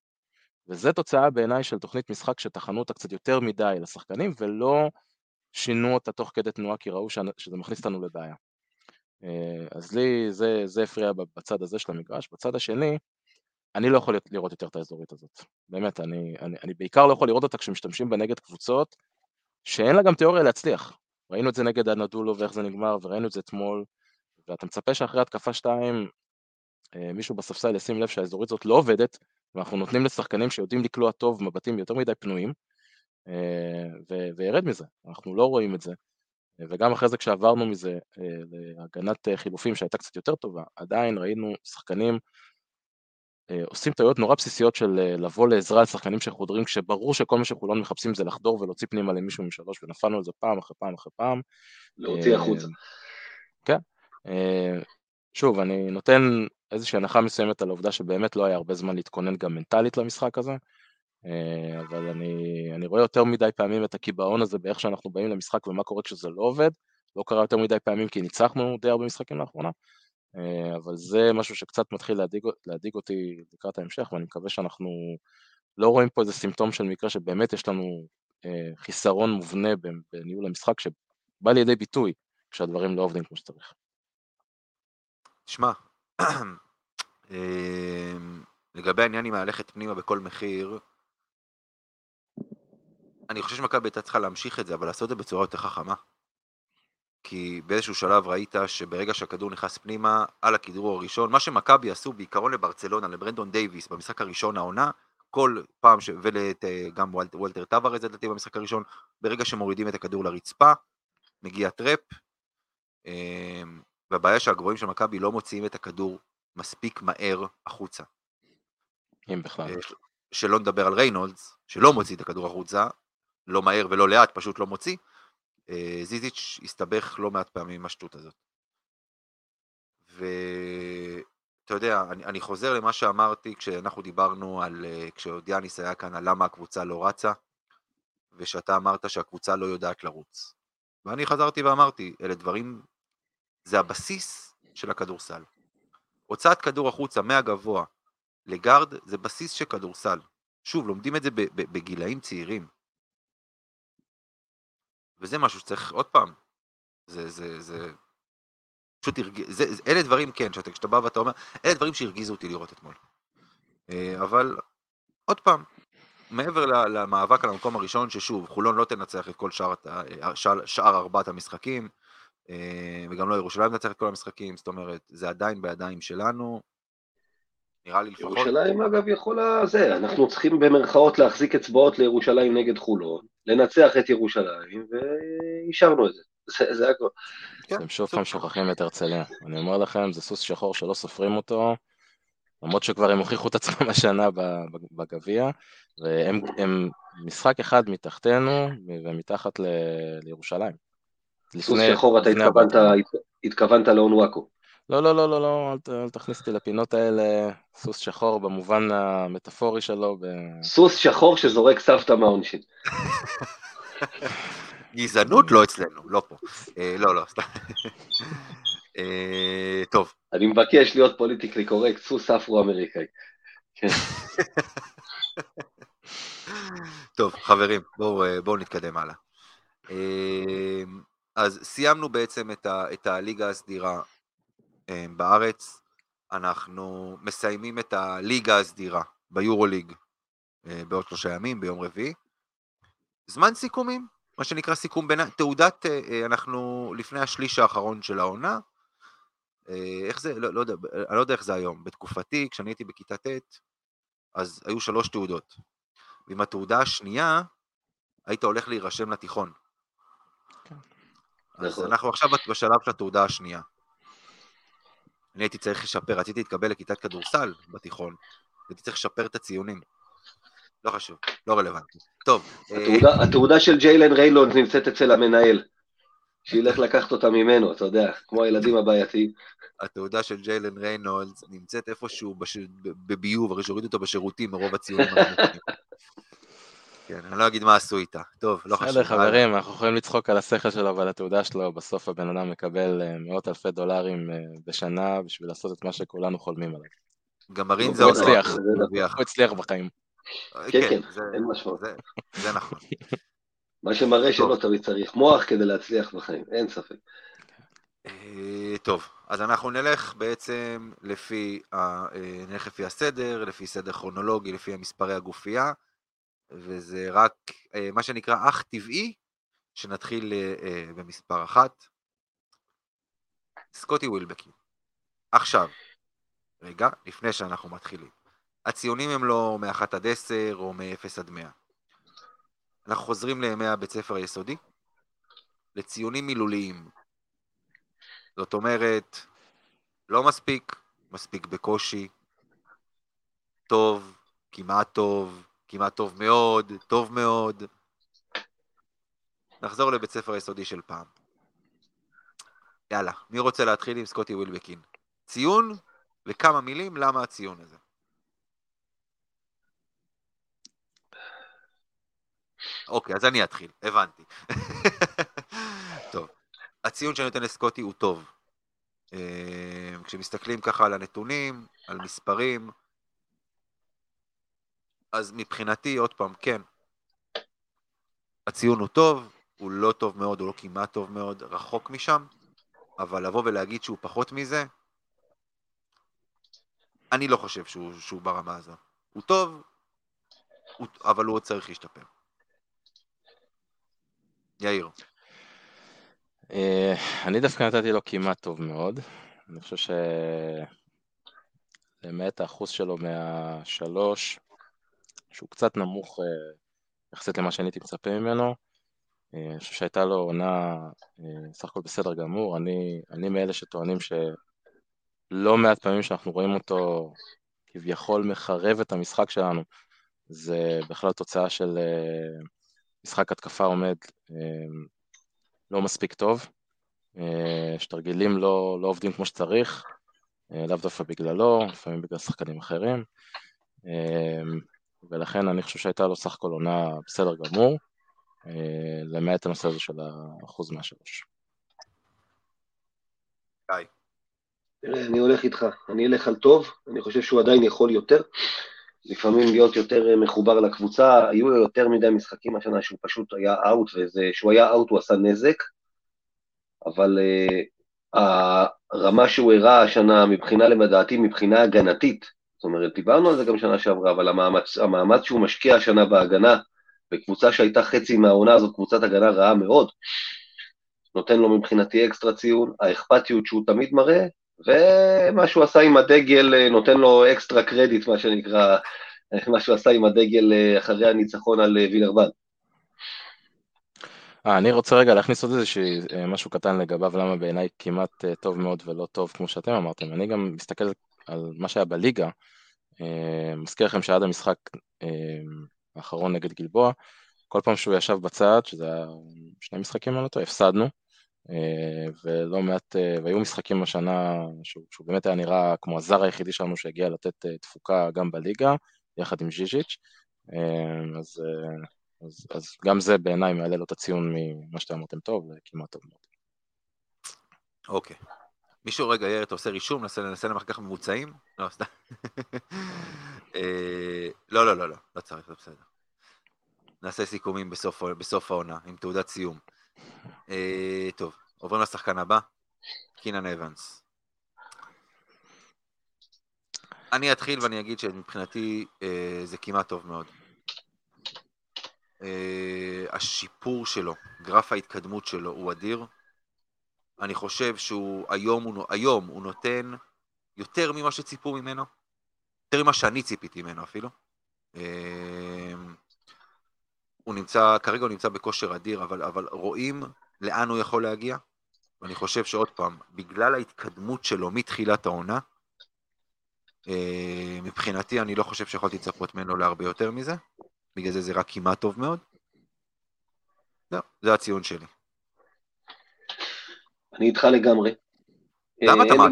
וזה תוצאה בעיניי של תוכנית משחק שטחנו אותה קצת יותר מדי לשחקנים ולא שינו אותה תוך כדי תנועה כי ראו שזה מכניס אותנו לבעיה. אה, אז לי זה, זה הפריע בצד הזה של המגרש. בצד השני, אני לא יכול לראות יותר את האזורית הזאת. באמת, אני, אני, אני בעיקר לא יכול לראות אותה כשמשתמשים בה נגד קבוצות שאין לה גם תיאוריה להצליח. ראינו את זה נגד הנדולו ואיך זה נגמר, וראינו את זה אתמול, ואתה מצפה שאחרי התקפה 2 אה, מישהו בספסל ישים לב שהאזורית הזאת לא עובדת, ואנחנו נותנים לשחקנים שיודעים לקלוע טוב מבטים יותר מדי פנויים, אה, וירד מזה, אנחנו לא רואים את זה. וגם אחרי זה כשעברנו מזה אה, להגנת חילופים שהייתה קצת יותר טובה, עדיין ראינו שחקנים אה, עושים טעויות נורא בסיסיות של אה, לבוא לעזרה לשחקנים שחודרים כשברור שכל מה שחולון מחפשים זה לחדור ולהוציא פנימה למישהו משלוש ונפלנו על זה פעם אחרי פעם אחרי פעם. להוציא אה, החוצה. כן. שוב, אני נותן איזושהי הנחה מסוימת על העובדה שבאמת לא היה הרבה זמן להתכונן גם מנטלית למשחק הזה. אה, אבל אני, אני רואה יותר מדי פעמים את הקיבעון הזה באיך שאנחנו באים למשחק ומה קורה כשזה לא עובד. לא קרה יותר מדי פעמים כי ניצחנו די הרבה משחקים לאחרונה, אה, אבל זה משהו שקצת מתחיל להדאיג, להדאיג אותי לקראת ההמשך, ואני מקווה שאנחנו לא רואים פה איזה סימפטום של מקרה שבאמת יש לנו אה, חיסרון מובנה בניהול המשחק שבא לידי ביטוי כשהדברים לא עובדים כמו שצריך. תשמע, לגבי העניין עם ללכת פנימה בכל מחיר, אני חושב שמכבי הייתה צריכה להמשיך את זה, אבל לעשות את זה בצורה יותר חכמה. כי באיזשהו שלב ראית שברגע שהכדור נכנס פנימה, על הכדרור הראשון, מה שמכבי עשו בעיקרון לברצלונה, לברנדון דייוויס, במשחק הראשון העונה, כל פעם, ש... וגם וולטר טווארז לדעתי במשחק הראשון, ברגע שמורידים את הכדור לרצפה, מגיע trap, אמ, והבעיה שהגבוהים של מכבי לא מוציאים את הכדור מספיק מהר החוצה. אם בכלל. אה, שלא נדבר על ריינולדס, שלא מוציא את הכדור החוצה, לא מהר ולא לאט, פשוט לא מוציא. אה, זיזיץ' הסתבך לא מעט פעמים עם השטות הזאת. ואתה יודע, אני, אני חוזר למה שאמרתי כשאנחנו דיברנו על, אה, כשאודיאניס היה כאן, על למה הקבוצה לא רצה, ושאתה אמרת שהקבוצה לא יודעת לרוץ. ואני חזרתי ואמרתי, אלה דברים, זה הבסיס של הכדורסל. הוצאת כדור החוצה מהגבוה לגארד זה בסיס של כדורסל. שוב, לומדים את זה בגילאים צעירים. וזה משהו שצריך, עוד פעם, זה, זה, זה, פשוט הרגיז, זה, אלה דברים, כן, שאתה, כשאתה בא ואתה אומר, אלה דברים שהרגיזו אותי לראות אתמול. אה, אבל, עוד פעם, מעבר למאבק על המקום הראשון, ששוב, חולון לא תנצח את כל שאר, שאר, שאר ארבעת המשחקים, אה, וגם לא ירושלים תנצח את כל המשחקים, זאת אומרת, זה עדיין בידיים שלנו, נראה לי לפחות... ירושלים אגב יכולה, זה, אנחנו צריכים במרכאות להחזיק אצבעות לירושלים נגד חולון, לנצח את ירושלים, ואישרנו את זה, זה, זה הכל. כן, אתם שוב פעם שוכחים את הרצליה, אני אומר לכם, זה סוס שחור שלא סופרים אותו, למרות שכבר הם הוכיחו את עצמם השנה בגביע, והם משחק אחד מתחתנו ומתחת ל, לירושלים. סוס שחור, אתה התכוונת, התכוונת לאונוואקו. לא, לא, לא, לא, לא, אל, אל תכניס אותי לפינות האלה, סוס שחור במובן המטאפורי שלו. ב... סוס שחור שזורק סבתא מהעונשין. גזענות לא אצלנו, לא פה. אה, לא, לא, סתם. אה, טוב. אני מבקש להיות פוליטיקלי קורקט, סוס אפרו-אמריקאי. כן. טוב, חברים, בואו אה, בוא נתקדם הלאה. אה, אז סיימנו בעצם את, ה, את הליגה הסדירה בארץ. אנחנו מסיימים את הליגה הסדירה ביורוליג אה, בעוד שלושה ימים, ביום רביעי. זמן סיכומים, מה שנקרא סיכום בין... תעודת, אה, אנחנו לפני השליש האחרון של העונה. איך זה, לא, לא יודע, אני לא יודע איך זה היום. בתקופתי, כשאני הייתי בכיתה ט', אז היו שלוש תעודות. ועם התעודה השנייה, היית הולך להירשם לתיכון. כן. אז נכון. אנחנו עכשיו בשלב של התעודה השנייה. אני הייתי צריך לשפר, רציתי להתקבל לכיתת כדורסל בתיכון, הייתי צריך לשפר את הציונים. לא חשוב, לא רלוונטי. טוב. התעודה, אה... התעודה של ג'יילן ריינולדס נמצאת אצל המנהל. שילך לקחת אותה ממנו, אתה יודע, כמו הילדים הבעייתיים. התעודה של ג'יילן ריינולדס נמצאת איפשהו בש... בביוב, הרי שהורידו אותו בשירותים מרוב הציונים. כן, אני לא אגיד מה עשו איתה. טוב, לא חשוב. בסדר, חברים, אנחנו יכולים לצחוק על השכל שלו ועל התעודה שלו, בסוף הבן אדם מקבל אה, מאות אלפי דולרים אה, בשנה בשביל לעשות את מה שכולנו חולמים עליו. גמרים זה עוד הצליח, הוא הצליח בחיים. כן, כן, כן אין משמעות. זה נכון. מה שמראה שלא תמיד צריך מוח כדי להצליח בחיים, אין ספק. אה, טוב, אז אנחנו נלך בעצם לפי, נלך לפי הסדר, לפי סדר כרונולוגי, לפי המספרי הגופייה. וזה רק אה, מה שנקרא אך טבעי, שנתחיל אה, אה, במספר אחת. סקוטי ווילבקי. עכשיו, רגע, לפני שאנחנו מתחילים. הציונים הם לא מ-1 עד 10 או מ-0 עד 100. אנחנו חוזרים לימי הבית ספר היסודי, לציונים מילוליים. זאת אומרת, לא מספיק, מספיק בקושי, טוב, כמעט טוב, כמעט טוב מאוד, טוב מאוד. נחזור לבית ספר היסודי של פעם. יאללה, מי רוצה להתחיל עם סקוטי ווילבקין? ציון וכמה מילים למה הציון הזה. אוקיי, אז אני אתחיל, הבנתי. טוב, הציון שאני נותן לסקוטי הוא טוב. אה, כשמסתכלים ככה על הנתונים, על מספרים, אז מבחינתי, עוד פעם, כן, הציון הוא טוב, הוא לא טוב מאוד, הוא לא כמעט טוב מאוד, רחוק משם, אבל לבוא ולהגיד שהוא פחות מזה, אני לא חושב שהוא, שהוא ברמה הזו. הוא טוב, הוא, אבל הוא עוד צריך להשתפר. יאיר. אה, אני דווקא נתתי לו כמעט טוב מאוד. אני חושב ש... למעט האחוז שלו מהשלוש, שהוא קצת נמוך אה, יחסית למה שאני הייתי מצפה ממנו. אה, אני חושב שהייתה לו עונה סך הכל בסדר גמור. אני, אני מאלה שטוענים שלא מעט פעמים שאנחנו רואים אותו כביכול מחרב את המשחק שלנו, זה בכלל תוצאה של משחק התקפה עומד לא מספיק טוב, אה, שתרגילים לא, לא עובדים כמו שצריך, אה, לאו דווקא בגללו, לפעמים בגלל שחקנים אחרים, אה, ולכן אני חושב שהייתה לו סך הכל עונה בסדר גמור, למעט הנושא הזה של האחוז מהשלוש. תראה, אני הולך איתך, אני אלך על טוב, אני חושב שהוא עדיין יכול יותר, לפעמים להיות יותר מחובר לקבוצה, היו לו יותר מדי משחקים השנה שהוא פשוט היה אאוט, וכשהוא היה אאוט הוא עשה נזק, אבל uh, הרמה שהוא הראה השנה מבחינה, לדעתי, מבחינה הגנתית, אומרת, דיברנו על זה גם שנה שעברה, אבל המאמץ, המאמץ שהוא משקיע השנה בהגנה, בקבוצה שהייתה חצי מהעונה הזאת, קבוצת הגנה רעה מאוד, נותן לו מבחינתי אקסטרה ציון, האכפתיות שהוא תמיד מראה, ומה שהוא עשה עם הדגל אה, נותן לו אקסטרה קרדיט, מה שנקרא, מה שהוא עשה עם הדגל אה, אחרי הניצחון על וילרבן. אה, אני רוצה רגע להכניס עוד איזה אה, משהו קטן לגביו, למה בעיניי כמעט אה, טוב מאוד ולא טוב כמו שאתם אמרתם. אני גם מסתכל על מה שהיה בליגה, מזכיר לכם שעד המשחק האחרון נגד גלבוע, כל פעם שהוא ישב בצד, שזה היה שני משחקים על אותו, הפסדנו, ולא מעט, והיו משחקים השנה שהוא, שהוא באמת היה נראה כמו הזר היחידי שלנו שהגיע לתת תפוקה גם בליגה, יחד עם ז'יז'יץ', אז אז, אז גם זה בעיניי מעלה לו את הציון ממה שאתם אמרתם טוב לכמעט טוב מאוד. אוקיי. מישהו רגע, יאיר, אתה עושה רישום? ננסה, להם אחר כך ממוצעים? לא, סתם. אה, לא, לא, לא, לא, לא צריך, זה בסדר. נעשה סיכומים בסוף, בסוף העונה, עם תעודת סיום. אה, טוב, עוברים לשחקן הבא, קינן אבנס. אני אתחיל ואני אגיד שמבחינתי אה, זה כמעט טוב מאוד. אה, השיפור שלו, גרף ההתקדמות שלו הוא אדיר. אני חושב שהוא היום הוא, היום הוא נותן יותר ממה שציפו ממנו, יותר ממה שאני ציפיתי ממנו אפילו. אה, הוא נמצא, כרגע הוא נמצא בכושר אדיר, אבל, אבל רואים לאן הוא יכול להגיע. ואני חושב שעוד פעם, בגלל ההתקדמות שלו מתחילת העונה, אה, מבחינתי אני לא חושב שיכולתי לצפות ממנו להרבה יותר מזה. בגלל זה זה רק כמעט טוב מאוד. לא, זה הציון שלי. אני איתך לגמרי. למה אתה מה?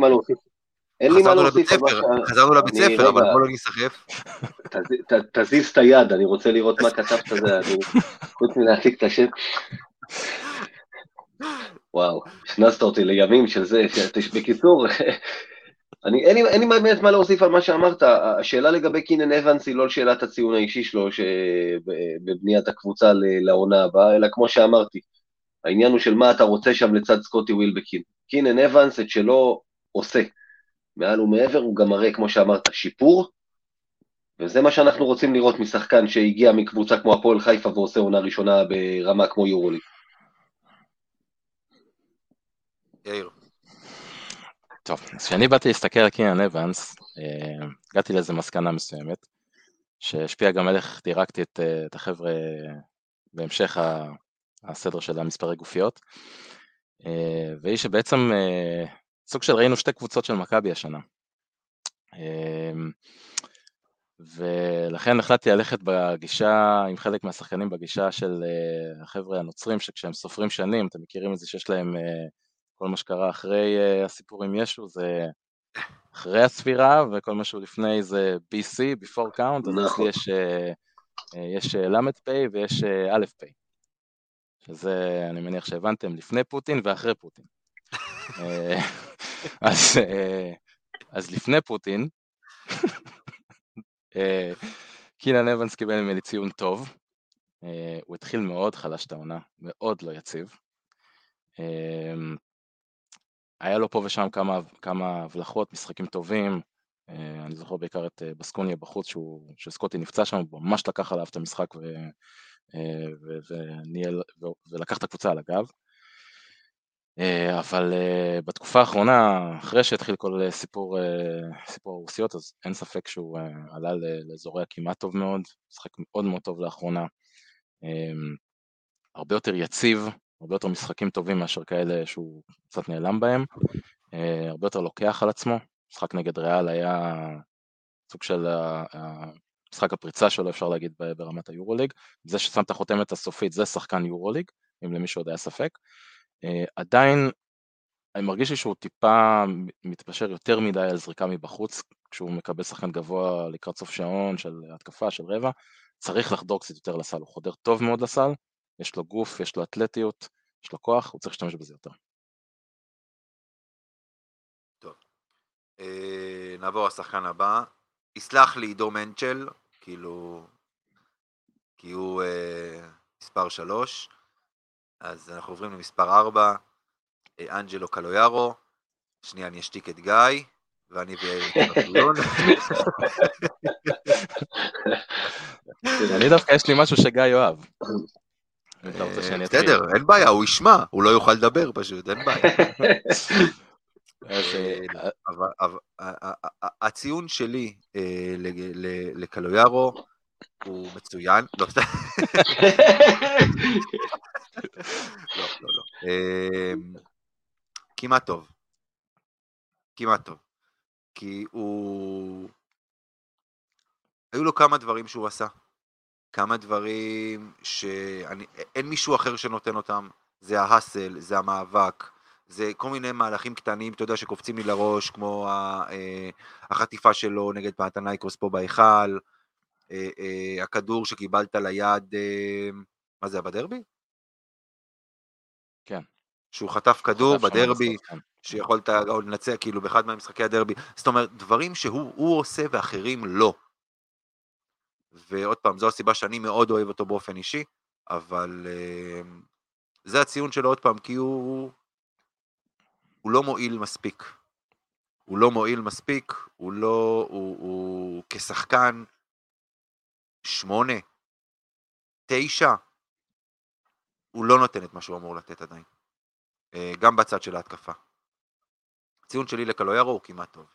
אין לי מה להוסיף. חזרנו לבית ספר, אבל בוא לא נסחף. תזיז את היד, אני רוצה לראות מה כתבת חוץ מלהציג את השם. וואו, הכנסת אותי לימים של זה, בקיצור, אני, אין, לי, אין לי באמת מה להוסיף על מה שאמרת, השאלה לגבי קינן אבנס היא לא שאלת הציון האישי שלו בבניית הקבוצה לעונה הבאה, אלא כמו שאמרתי, העניין הוא של מה אתה רוצה שם לצד סקוטי ווילבקין. קינן אבנס את שלו עושה, מעל ומעבר הוא גם מראה, כמו שאמרת, שיפור, וזה מה שאנחנו רוצים לראות משחקן שהגיע מקבוצה כמו הפועל חיפה ועושה עונה ראשונה ברמה כמו יורוליג. יאיר. טוב, אז כשאני באתי להסתכל על קינן אבנס, אה, הגעתי לאיזה מסקנה מסוימת, שהשפיעה גם על איך דירקתי את, אה, את החבר'ה בהמשך הסדר של המספרי גופיות, אה, והיא שבעצם סוג של ראינו שתי קבוצות של מכבי השנה. ולכן החלטתי ללכת בגישה, עם חלק מהשחקנים בגישה של החבר'ה הנוצרים, שכשהם סופרים שנים, אתם מכירים את זה שיש להם כל מה שקרה אחרי הסיפור עם ישו זה אחרי הספירה, וכל מה שהוא לפני זה BC, before count, אז נכון. יש uh, יש ל' פ' ויש א' פ', שזה, אני מניח שהבנתם, לפני פוטין ואחרי פוטין. אז, אז לפני פוטין, קינן אבנס קיבל ממני ציון טוב, הוא התחיל מאוד חלש את העונה, מאוד לא יציב. היה לו פה ושם כמה, כמה הבלחות, משחקים טובים, אני זוכר בעיקר את בסקוניה בחוץ, שהוא, שסקוטי נפצע שם, הוא ממש לקח עליו את המשחק ו, וניהל, ו, ולקח את הקבוצה על הגב. אבל בתקופה האחרונה, אחרי שהתחיל כל סיפור, סיפור הרוסיות, אז אין ספק שהוא עלה לאזורי הכמעט טוב מאוד, משחק מאוד מאוד טוב לאחרונה. הרבה יותר יציב, הרבה יותר משחקים טובים מאשר כאלה שהוא קצת נעלם בהם, הרבה יותר לוקח על עצמו, משחק נגד ריאל היה סוג של משחק הפריצה שלו אפשר להגיד ברמת היורוליג, זה ששם את החותמת הסופית זה שחקן יורוליג, אם למישהו עוד היה ספק, עדיין אני מרגיש לי שהוא טיפה מתפשר יותר מדי על זריקה מבחוץ, כשהוא מקבל שחקן גבוה לקראת סוף שעון של התקפה של רבע, צריך לחדור קצת יותר לסל, הוא חודר טוב מאוד לסל, יש לו גוף, יש לו אתלטיות, יש לו כוח, הוא צריך להשתמש בזה יותר. טוב, אה, נעבור לשחקן הבא, יסלח לי עידו מנצ'ל, כאילו, כי הוא אה, מספר 3, אז אנחנו עוברים למספר 4, אה, אנג'לו קלויארו, שנייה אני אשתיק את גיא, ואני ויאיר אני דווקא יש לי משהו שגיא יאהב. בסדר, אין בעיה, הוא ישמע, הוא לא יוכל לדבר פשוט, אין בעיה. הציון שלי לקלויארו הוא מצוין. לא, לא, לא. לא. כמעט טוב. כמעט טוב. כי הוא... היו לו כמה דברים שהוא עשה. כמה דברים שאין מישהו אחר שנותן אותם. זה ההאסל, זה המאבק, זה כל מיני מהלכים קטנים, אתה יודע, שקופצים לי לראש, כמו אה, החטיפה שלו נגד פנתנייקוס פה בהיכל, אה, אה, הכדור שקיבלת ליד, מה זה בדרבי? כן. שהוא חטף כדור בדרבי, כן. שיכולת עוד לנצח כאילו באחד מהמשחקי הדרבי, זאת אומרת, דברים שהוא עושה ואחרים לא. ועוד פעם, זו הסיבה שאני מאוד אוהב אותו באופן אישי, אבל זה הציון שלו עוד פעם, כי הוא, הוא לא מועיל מספיק. הוא לא מועיל מספיק, הוא לא, הוא, הוא כשחקן שמונה, תשע, הוא לא נותן את מה שהוא אמור לתת עדיין. Uh, גם בצד של ההתקפה. הציון שלי לקלויארו הוא כמעט טוב.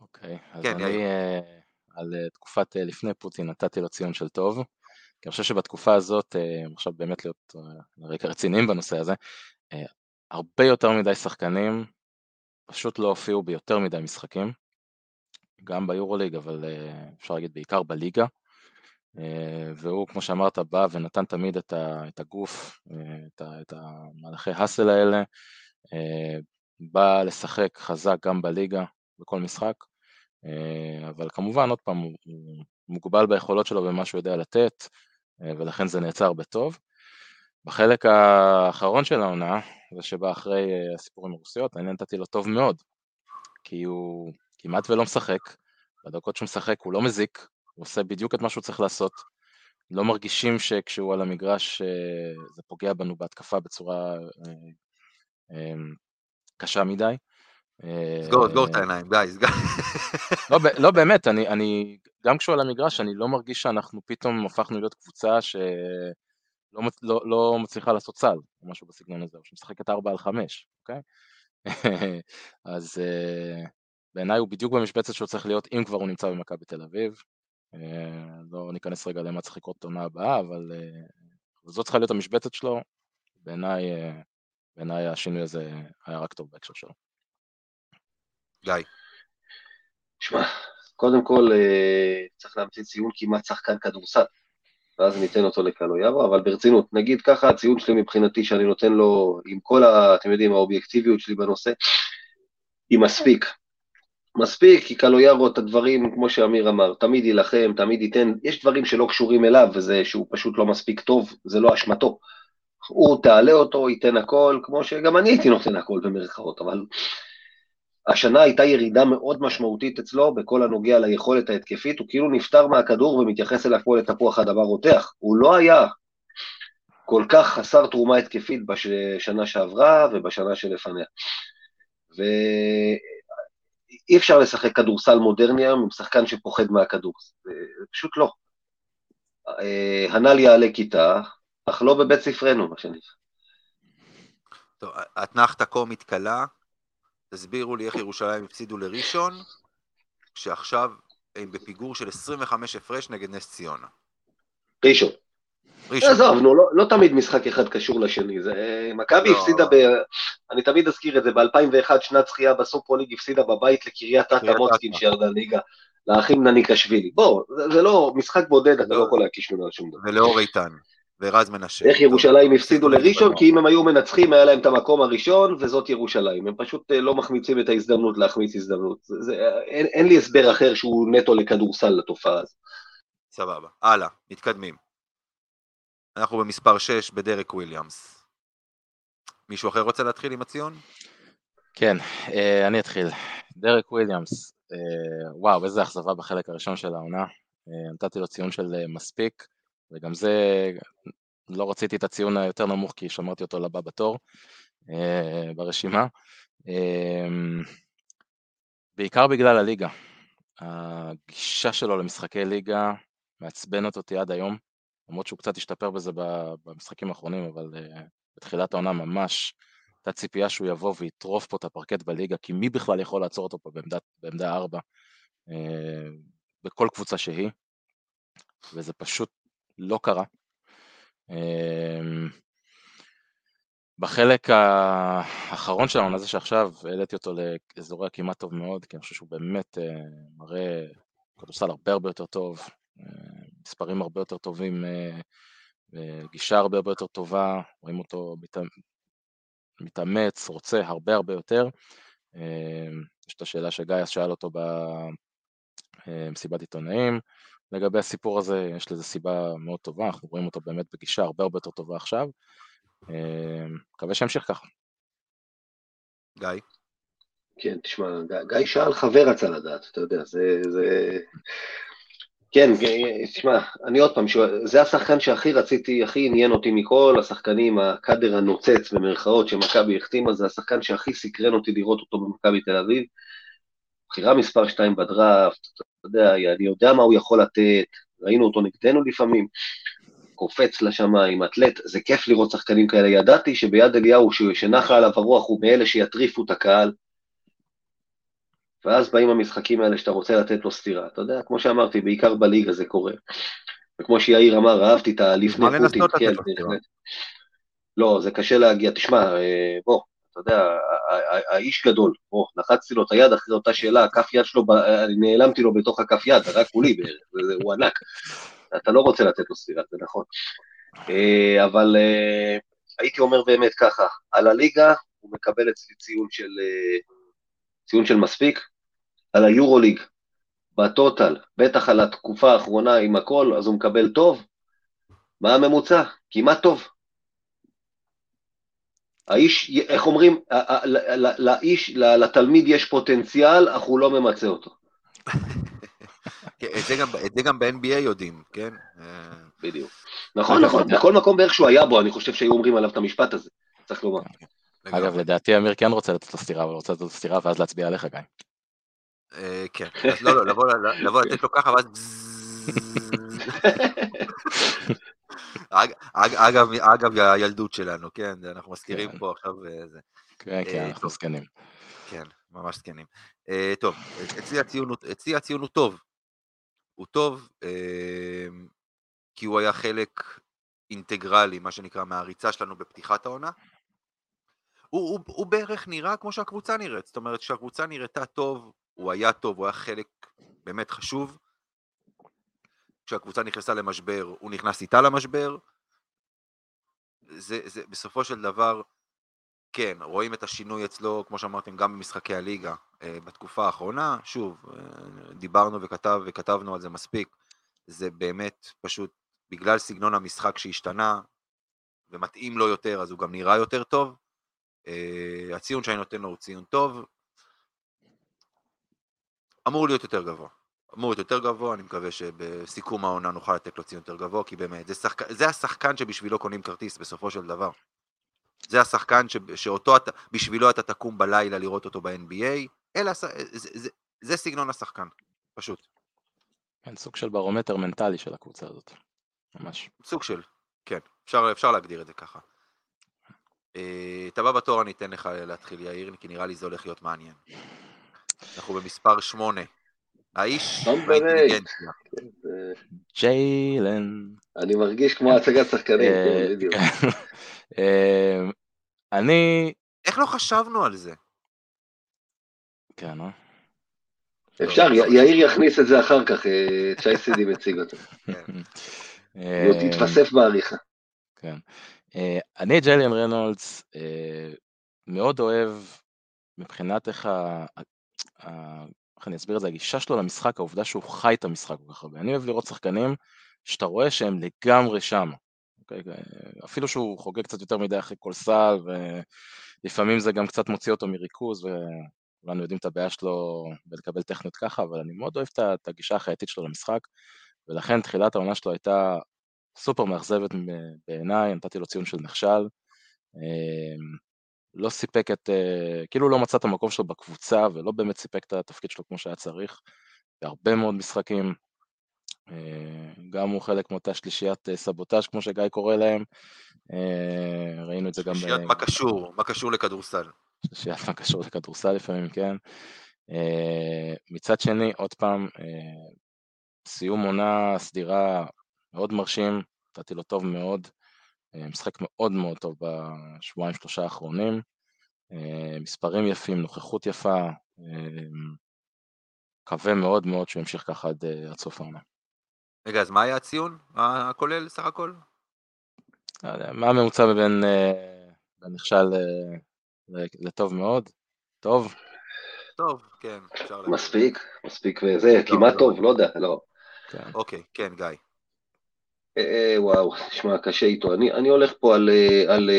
אוקיי, okay, אז כן, אני... Uh... על אה, תקופת אה, לפני פוטין נתתי לו ציון של טוב, כי אני חושב שבתקופה הזאת, אה, עכשיו באמת להיות רקע רציניים בנושא הזה, הרבה יותר מדי שחקנים פשוט לא הופיעו ביותר מדי משחקים, גם ביורוליג, אבל אפשר להגיד בעיקר בליגה, והוא, כמו שאמרת, בא ונתן תמיד את הגוף, את המהלכי האסל האלה, בא לשחק חזק גם בליגה, בכל משחק, אה, אבל כמובן, עוד פעם, הוא מוגבל ביכולות שלו במה שהוא יודע לתת, אה, ולכן זה נעצר בטוב. בחלק האחרון של העונה, זה שבא אחרי אה, הסיפור עם הרוסיות, אני נתתי לו טוב מאוד, כי הוא כמעט ולא משחק, בדקות שהוא משחק הוא לא מזיק, הוא עושה בדיוק את מה שהוא צריך לעשות, לא מרגישים שכשהוא על המגרש זה פוגע בנו בהתקפה בצורה קשה מדי. סגור, סגור את העיניים, גיא, סגור. לא, לא באמת, אני, אני, גם כשהוא על המגרש, אני לא מרגיש שאנחנו פתאום הפכנו להיות קבוצה שלא לא, לא מצליחה לעשות סל, או משהו בסגנון הזה, או שמשחקת 4 על 5, אוקיי? אז uh, בעיניי הוא בדיוק במשבצת שהוא צריך להיות, אם כבר הוא נמצא במכבי תל אביב. Uh, לא ניכנס רגע למה צריך לקרות את העונה הבאה, אבל uh, זאת צריכה להיות המשבצת שלו. בעיניי, uh, בעיניי השינוי הזה היה רק טוב בהקשר שלו. גיא. שמע, קודם כל צריך להמציא ציון כמעט שחקן כדורסל, ואז ניתן אותו לקלויארו, אבל ברצינות, נגיד ככה, הציון שלי מבחינתי שאני נותן לו, עם כל, ה, אתם יודעים, האובייקטיביות שלי בנושא, היא מספיק. מספיק, כי קלויארו את הדברים, כמו שאמיר אמר, תמיד יילחם, תמיד ייתן, יש דברים שלא קשורים אליו, וזה שהוא פשוט לא מספיק טוב, זה לא אשמתו. הוא תעלה אותו, ייתן הכל, כמו שגם אני הייתי נותן הכל במרכאות, אבל השנה הייתה ירידה מאוד משמעותית אצלו בכל הנוגע ליכולת ההתקפית, הוא כאילו נפטר מהכדור ומתייחס אליו כמו לתפוח אדמה רותח. הוא לא היה כל כך חסר תרומה התקפית בשנה שעברה ובשנה שלפניה. ואי אפשר לשחק כדורסל מודרני היום עם שחקן שפוחד מהכדור, פשוט לא. אה, הנ"ל יעלה כיתה, אך לא בבית ספרנו, מה שנקרא. טוב, אתנחתא קומית קלה, תסבירו לי איך ירושלים הפסידו לראשון, כשעכשיו הם בפיגור של 25 הפרש נגד נס ציונה. ראשון. ראשון. עזוב, נו, לא, לא תמיד משחק אחד קשור לשני, זה... מכבי לא... הפסידה ב... אני תמיד אזכיר את זה, ב-2001 שנת זכייה בסופרוליג הפסידה בבית לקריית אתא מוצקין שירדה ליגה, לאחים נניקשווילי. בוא, זה, זה לא משחק בודד, אתה לא, לא יכול להקיש ממנו שום דבר. ולאור איתן. ורז מנשה. איך ירושלים הפסידו לראשון? כי אם הם היו מנצחים, היה להם את המקום הראשון, וזאת ירושלים. הם פשוט אה, לא מחמיצים את ההזדמנות להחמיץ הזדמנות. זה, זה, אין, אין לי הסבר אחר שהוא נטו לכדורסל לתופעה הזאת. סבבה. הלאה, מתקדמים. אנחנו במספר 6 בדרק וויליאמס. מישהו אחר רוצה להתחיל עם הציון? כן, אה, אני אתחיל. דרק וויליאמס, אה, וואו, איזה אכזבה בחלק הראשון של העונה. נתתי לו ציון של מספיק. וגם זה, לא רציתי את הציון היותר נמוך כי שמרתי אותו לבא בתור אה, ברשימה. אה, בעיקר בגלל הליגה. הגישה שלו למשחקי ליגה מעצבנת אותי עד היום, למרות שהוא קצת השתפר בזה במשחקים האחרונים, אבל uh, בתחילת העונה ממש הייתה ציפייה שהוא יבוא ויטרוף פה את הפרקט בליגה, כי מי בכלל יכול לעצור אותו פה בעמדה, בעמדה 4 uh, בכל קבוצה שהיא, וזה פשוט לא קרה. אמ, בחלק האחרון של העונה זה שעכשיו העליתי אותו לאזורי הכמעט טוב מאוד, כי אני חושב שהוא באמת אה, מראה כדורסל הרבה הרבה יותר טוב, אה, מספרים הרבה יותר טובים, אה, גישה הרבה הרבה יותר טובה, רואים אותו מתאמץ, רוצה הרבה הרבה יותר. יש את השאלה שגיא שאל אותו במסיבת עיתונאים, לגבי הסיפור הזה, יש לזה סיבה מאוד טובה, אנחנו רואים אותו באמת בגישה הרבה הרבה יותר טובה עכשיו. אה, מקווה שימשיך ככה. גיא? כן, תשמע, גיא שאל חבר רצה לדעת, אתה יודע, זה... זה... כן, תשמע, אני עוד פעם, זה השחקן שהכי רציתי, הכי עניין אותי מכל השחקנים, הקאדר הנוצץ במרכאות שמכבי החתימה, זה השחקן שהכי סקרן אותי לראות אותו במכבי תל אביב. בחירה מספר 2 בדראפט, אתה יודע, אני יודע מה הוא יכול לתת, ראינו אותו נגדנו לפעמים, קופץ לשמיים, אתלט, זה כיף לראות שחקנים כאלה. ידעתי שביד אליהו, שנחה עליו הרוח, הוא מאלה שיטריפו את הקהל, ואז באים המשחקים האלה שאתה רוצה לתת לו סטירה. אתה יודע, כמו שאמרתי, בעיקר בליגה זה קורה. וכמו שיאיר אמר, אהבתי את הלפני פוטין, כן. לא, זה קשה להגיע. תשמע, אה, בוא, אתה יודע, האיש גדול, או, לחצתי לו את היד אחרי אותה שאלה, הכף יד שלו, נעלמתי לו בתוך הכף יד, רק כולי בערך, הוא ענק. אתה לא רוצה לתת לו ספירה, זה נכון. אה, אבל אה, הייתי אומר באמת ככה, על הליגה הוא מקבל אצלי ציון של, אה, ציון של מספיק, על היורוליג, בטוטל, בטח על התקופה האחרונה עם הכל, אז הוא מקבל טוב. מה הממוצע? כמעט טוב. האיש, איך אומרים, לאיש, לתלמיד יש פוטנציאל, אך הוא לא ממצה אותו. כן, את זה גם ב-NBA יודעים, כן? בדיוק. נכון, נכון, בכל מקום בערך שהוא היה בו, אני חושב שהיו אומרים עליו את המשפט הזה, צריך לומר. אגב, לדעתי אמיר כן רוצה לתת לו סטירה, אבל רוצה לתת לו סטירה ואז להצביע עליך, גיא. אה, כן, לא, לא, לבוא לתת לו ככה, ואז... אגב, אגב, הילדות שלנו, כן, אנחנו מזכירים כן. פה עכשיו. אה, כן, כן, אה, אנחנו זקנים. כן, ממש זקנים. אה, טוב, אצלי הציון הוא טוב. הוא טוב, כי הוא היה חלק אינטגרלי, מה שנקרא, מהריצה שלנו בפתיחת העונה. הוא, הוא, הוא בערך נראה כמו שהקבוצה נראית, זאת אומרת שהקבוצה נראתה טוב, הוא היה טוב, הוא היה חלק באמת חשוב. כשהקבוצה נכנסה למשבר, הוא נכנס איתה למשבר. זה, זה בסופו של דבר, כן, רואים את השינוי אצלו, כמו שאמרתם, גם במשחקי הליגה. אה, בתקופה האחרונה, שוב, אה, דיברנו וכתב, וכתבנו על זה מספיק, זה באמת פשוט בגלל סגנון המשחק שהשתנה ומתאים לו יותר, אז הוא גם נראה יותר טוב. אה, הציון שאני נותן לו הוא ציון טוב. אמור להיות יותר גבוה. אמור להיות יותר גבוה, אני מקווה שבסיכום העונה נוכל לתת לו ציון יותר גבוה, כי באמת, זה, שחק... זה השחקן שבשבילו קונים כרטיס בסופו של דבר. זה השחקן ש... שאותו אתה, בשבילו אתה תקום בלילה לראות אותו ב-NBA, אלה, זה, זה, זה, זה סגנון השחקן, פשוט. כן, סוג של ברומטר מנטלי של הקבוצה הזאת, ממש. סוג של, כן, אפשר, אפשר להגדיר את זה ככה. אה, את הבא בתור אני אתן לך להתחיל יאיר, כי נראה לי זה הולך להיות מעניין. אנחנו במספר שמונה. האיש באינטליגנציה. ג'יילן. אני מרגיש כמו הצגת שחקנים, אה, כן, בדיוק. אה, אני... איך לא חשבנו על זה? כן, אה? אפשר, יאיר יכניס את זה אחר כך, צ'י סידי מציג אותו. כן. הוא תתווסף בעריכה. כן. אני ג'ליאן רנולדס מאוד אוהב מבחינת איך איך אני אסביר את זה, הגישה שלו למשחק, העובדה שהוא חי את המשחק כל כך הרבה. אני אוהב לראות שחקנים שאתה רואה שהם לגמרי שם. אוקיי? אפילו שהוא חוגג קצת יותר מדי אחרי כל סל, ולפעמים זה גם קצת מוציא אותו מריכוז, וכולנו יודעים את הבעיה שלו בלקבל טכניות ככה, אבל אני מאוד אוהב את הגישה החייתית שלו למשחק, ולכן תחילת העונה שלו הייתה סופר מאכזבת בעיניי, נתתי לו ציון של נכשל. לא סיפק את, אה, כאילו לא מצא את המקום שלו בקבוצה ולא באמת סיפק את התפקיד שלו כמו שהיה צריך בהרבה מאוד משחקים. אה, גם הוא חלק מאותה שלישיית אה, סבוטאז' כמו שגיא קורא להם, ראינו את זה גם... שלישיית מה קשור, מה קשור לכדורסל. שלישיית מה קשור לכדורסל לפעמים, כן. מצד שני, עוד פעם, סיום עונה סדירה מאוד מרשים, נתתי לו טוב מאוד. אה, משחק מאוד מאוד טוב בשבועיים שלושה האחרונים, אה, מספרים יפים, נוכחות יפה, אה, מקווה מאוד מאוד שהוא ימשיך ככה עד, עד סוף העונה. רגע, אז מה היה הציון הכולל סך הכל? לא מה הממוצע בין, בין נכשל לטוב מאוד? טוב? טוב, כן, אפשר מספיק, מספיק וזה, כמעט טוב, לא יודע, לא. כן. אוקיי, כן, גיא. אה, אה, וואו, תשמע, קשה איתו. אני, אני הולך פה על, אה, על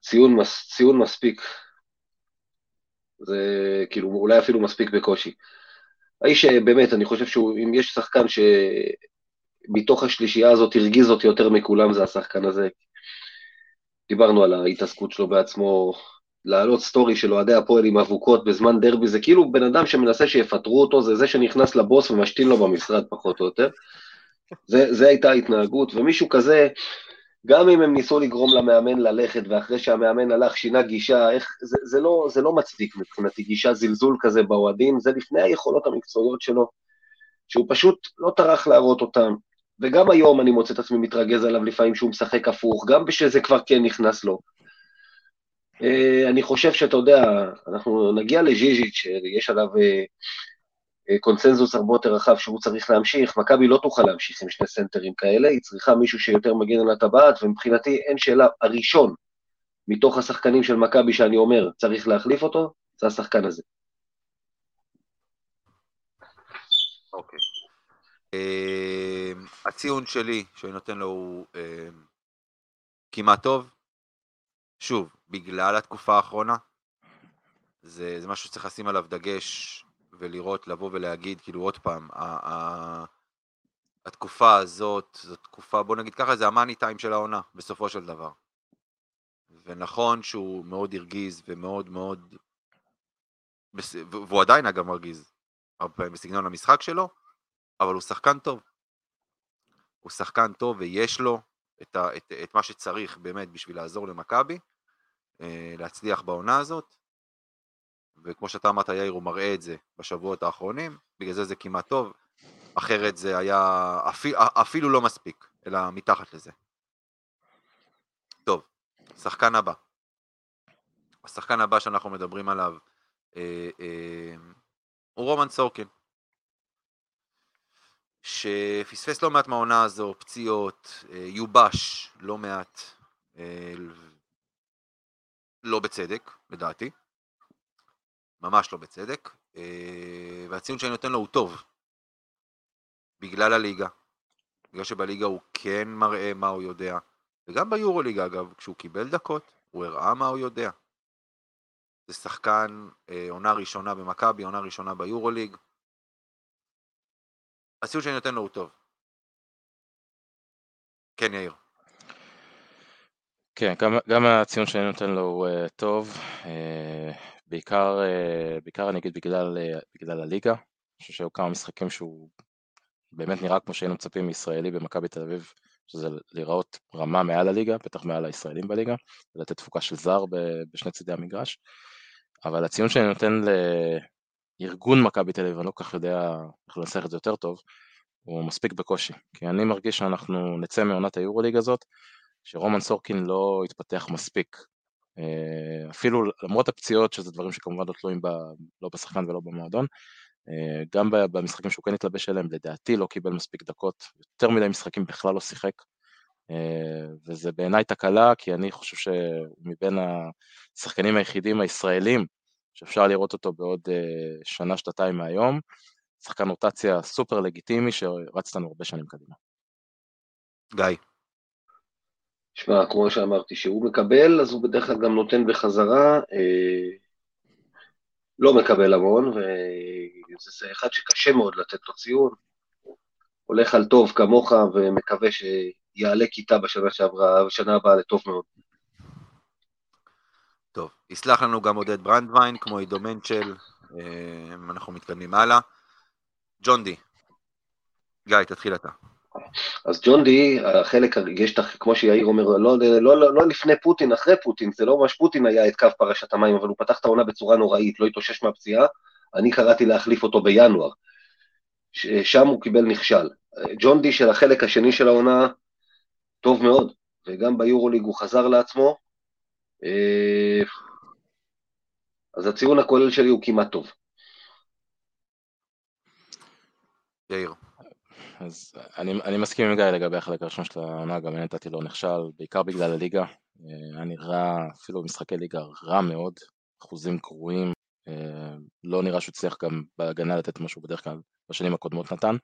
ציון, מס, ציון מספיק. זה כאילו אולי אפילו מספיק בקושי. האיש באמת, אני חושב שאם יש שחקן שמתוך השלישייה הזאת הרגיז אותי יותר מכולם, זה השחקן הזה. דיברנו על ההתעסקות שלו בעצמו, להעלות סטורי של אוהדי הפועל עם אבוקות בזמן דרבי, זה כאילו בן אדם שמנסה שיפטרו אותו, זה זה שנכנס לבוס ומשתין לו במשרד פחות או יותר. זה, זה הייתה ההתנהגות, ומישהו כזה, גם אם הם ניסו לגרום למאמן ללכת, ואחרי שהמאמן הלך שינה גישה, איך, זה, זה, לא, זה לא מצדיק מבחינתי, גישה זלזול כזה באוהדים, זה לפני היכולות המקצועיות שלו, שהוא פשוט לא טרח להראות אותם. וגם היום אני מוצא את עצמי מתרגז עליו לפעמים שהוא משחק הפוך, גם בשזה כבר כן נכנס לו. אה, אני חושב שאתה יודע, אנחנו נגיע לז'יז'יץ', שיש עליו אה, קונצנזוס הרבה יותר רחב שהוא צריך להמשיך, מכבי לא תוכל להמשיך עם שני סנטרים כאלה, היא צריכה מישהו שיותר מגן על הטבעת, ומבחינתי אין שאלה, הראשון מתוך השחקנים של מכבי שאני אומר, צריך להחליף אותו, זה השחקן הזה. אוקיי. Uh, הציון שלי, שאני נותן לו, הוא uh, כמעט טוב. שוב, בגלל התקופה האחרונה, זה, זה משהו שצריך לשים עליו דגש ולראות, לבוא ולהגיד, כאילו עוד פעם, התקופה הזאת, זו תקופה, בוא נגיד ככה, זה המאני טיים של העונה, בסופו של דבר. ונכון שהוא מאוד הרגיז ומאוד מאוד, והוא עדיין אגב מרגיז, הרבה בסגנון המשחק שלו, אבל הוא שחקן טוב. הוא שחקן טוב ויש לו את, ה, את, את מה שצריך באמת בשביל לעזור למכבי, אה, להצליח בעונה הזאת, וכמו שאתה אמרת יאיר, הוא מראה את זה בשבועות האחרונים, בגלל זה זה כמעט טוב, אחרת זה היה אפילו, אפילו לא מספיק, אלא מתחת לזה. טוב, שחקן הבא. השחקן הבא שאנחנו מדברים עליו אה, אה, הוא רומן סורקין, שפספס לא מעט מהעונה הזו, פציעות, אה, יובש לא מעט, אה, לא בצדק, לדעתי. ממש לא בצדק, אה, והציון שאני נותן לו הוא טוב, בגלל הליגה, בגלל שבליגה הוא כן מראה מה הוא יודע, וגם ביורוליגה אגב, כשהוא קיבל דקות, הוא הראה מה הוא יודע. זה שחקן אה, עונה ראשונה במכבי, עונה ראשונה ביורוליג. הציון שאני נותן לו הוא טוב. כן, יאיר. כן, גם, גם הציון שאני נותן לו הוא uh, טוב, uh, בעיקר, uh, בעיקר אני אגיד בגלל, uh, בגלל הליגה, אני חושב שהיו כמה משחקים שהוא באמת נראה כמו שהיינו מצפים מישראלי במכבי תל אביב, שזה להיראות רמה מעל הליגה, בטח מעל הישראלים בליגה, ולתת תפוקה של זר בשני צידי המגרש, אבל הציון שאני נותן לארגון מכבי תל אביב, אני לא כל כך יודע איך לנסח את זה יותר טוב, הוא מספיק בקושי, כי אני מרגיש שאנחנו נצא מעונת היורוליג הזאת, שרומן סורקין לא התפתח מספיק. אה, אפילו למרות הפציעות, שזה דברים שכמובן לא תלויים ב, לא בשחקן ולא במועדון, אה, גם במשחקים שהוא כן התלבש אליהם, לדעתי לא קיבל מספיק דקות, יותר מדי משחקים בכלל לא שיחק, אה, וזה בעיניי תקלה, כי אני חושב שהוא מבין השחקנים היחידים הישראלים שאפשר לראות אותו בעוד שנה, שנתיים מהיום, שחקן רוטציה סופר לגיטימי שרץ לנו הרבה שנים קדימה. גיא. שמע, כמו שאמרתי, שהוא מקבל, אז הוא בדרך כלל גם נותן בחזרה, אה, לא מקבל המון, וזה אחד שקשה מאוד לתת לו ציון. הולך על טוב כמוך, ומקווה שיעלה כיתה בשנה שעברה, בשנה הבאה לטוב מאוד. טוב, יסלח לנו גם עודד ברנדווין, כמו עידו מנצ'ל, אה, אנחנו מתקדמים הלאה. ג'ון די, גיא, תתחיל אתה. אז ג'ון די, החלק, יש, כמו שיאיר אומר, לא, לא, לא, לא לפני פוטין, אחרי פוטין, זה לא ממש פוטין היה את קו פרשת המים, אבל הוא פתח את העונה בצורה נוראית, לא התאושש מהפציעה, אני קראתי להחליף אותו בינואר, שם הוא קיבל נכשל. ג'ון די של החלק השני של העונה, טוב מאוד, וגם ביורוליג הוא חזר לעצמו, אה, אז הציון הכולל שלי הוא כמעט טוב. יאיר. אז אני, אני מסכים עם גיא לגבי החלק הראשון של העונה, גם אני נתתי לו נכשל, בעיקר בגלל הליגה. אה, היה נראה, אפילו במשחקי ליגה, רע מאוד, אחוזים גרועים. אה, לא נראה שהוא הצליח גם בהגנה לתת משהו בדרך כלל בשנים הקודמות נתן.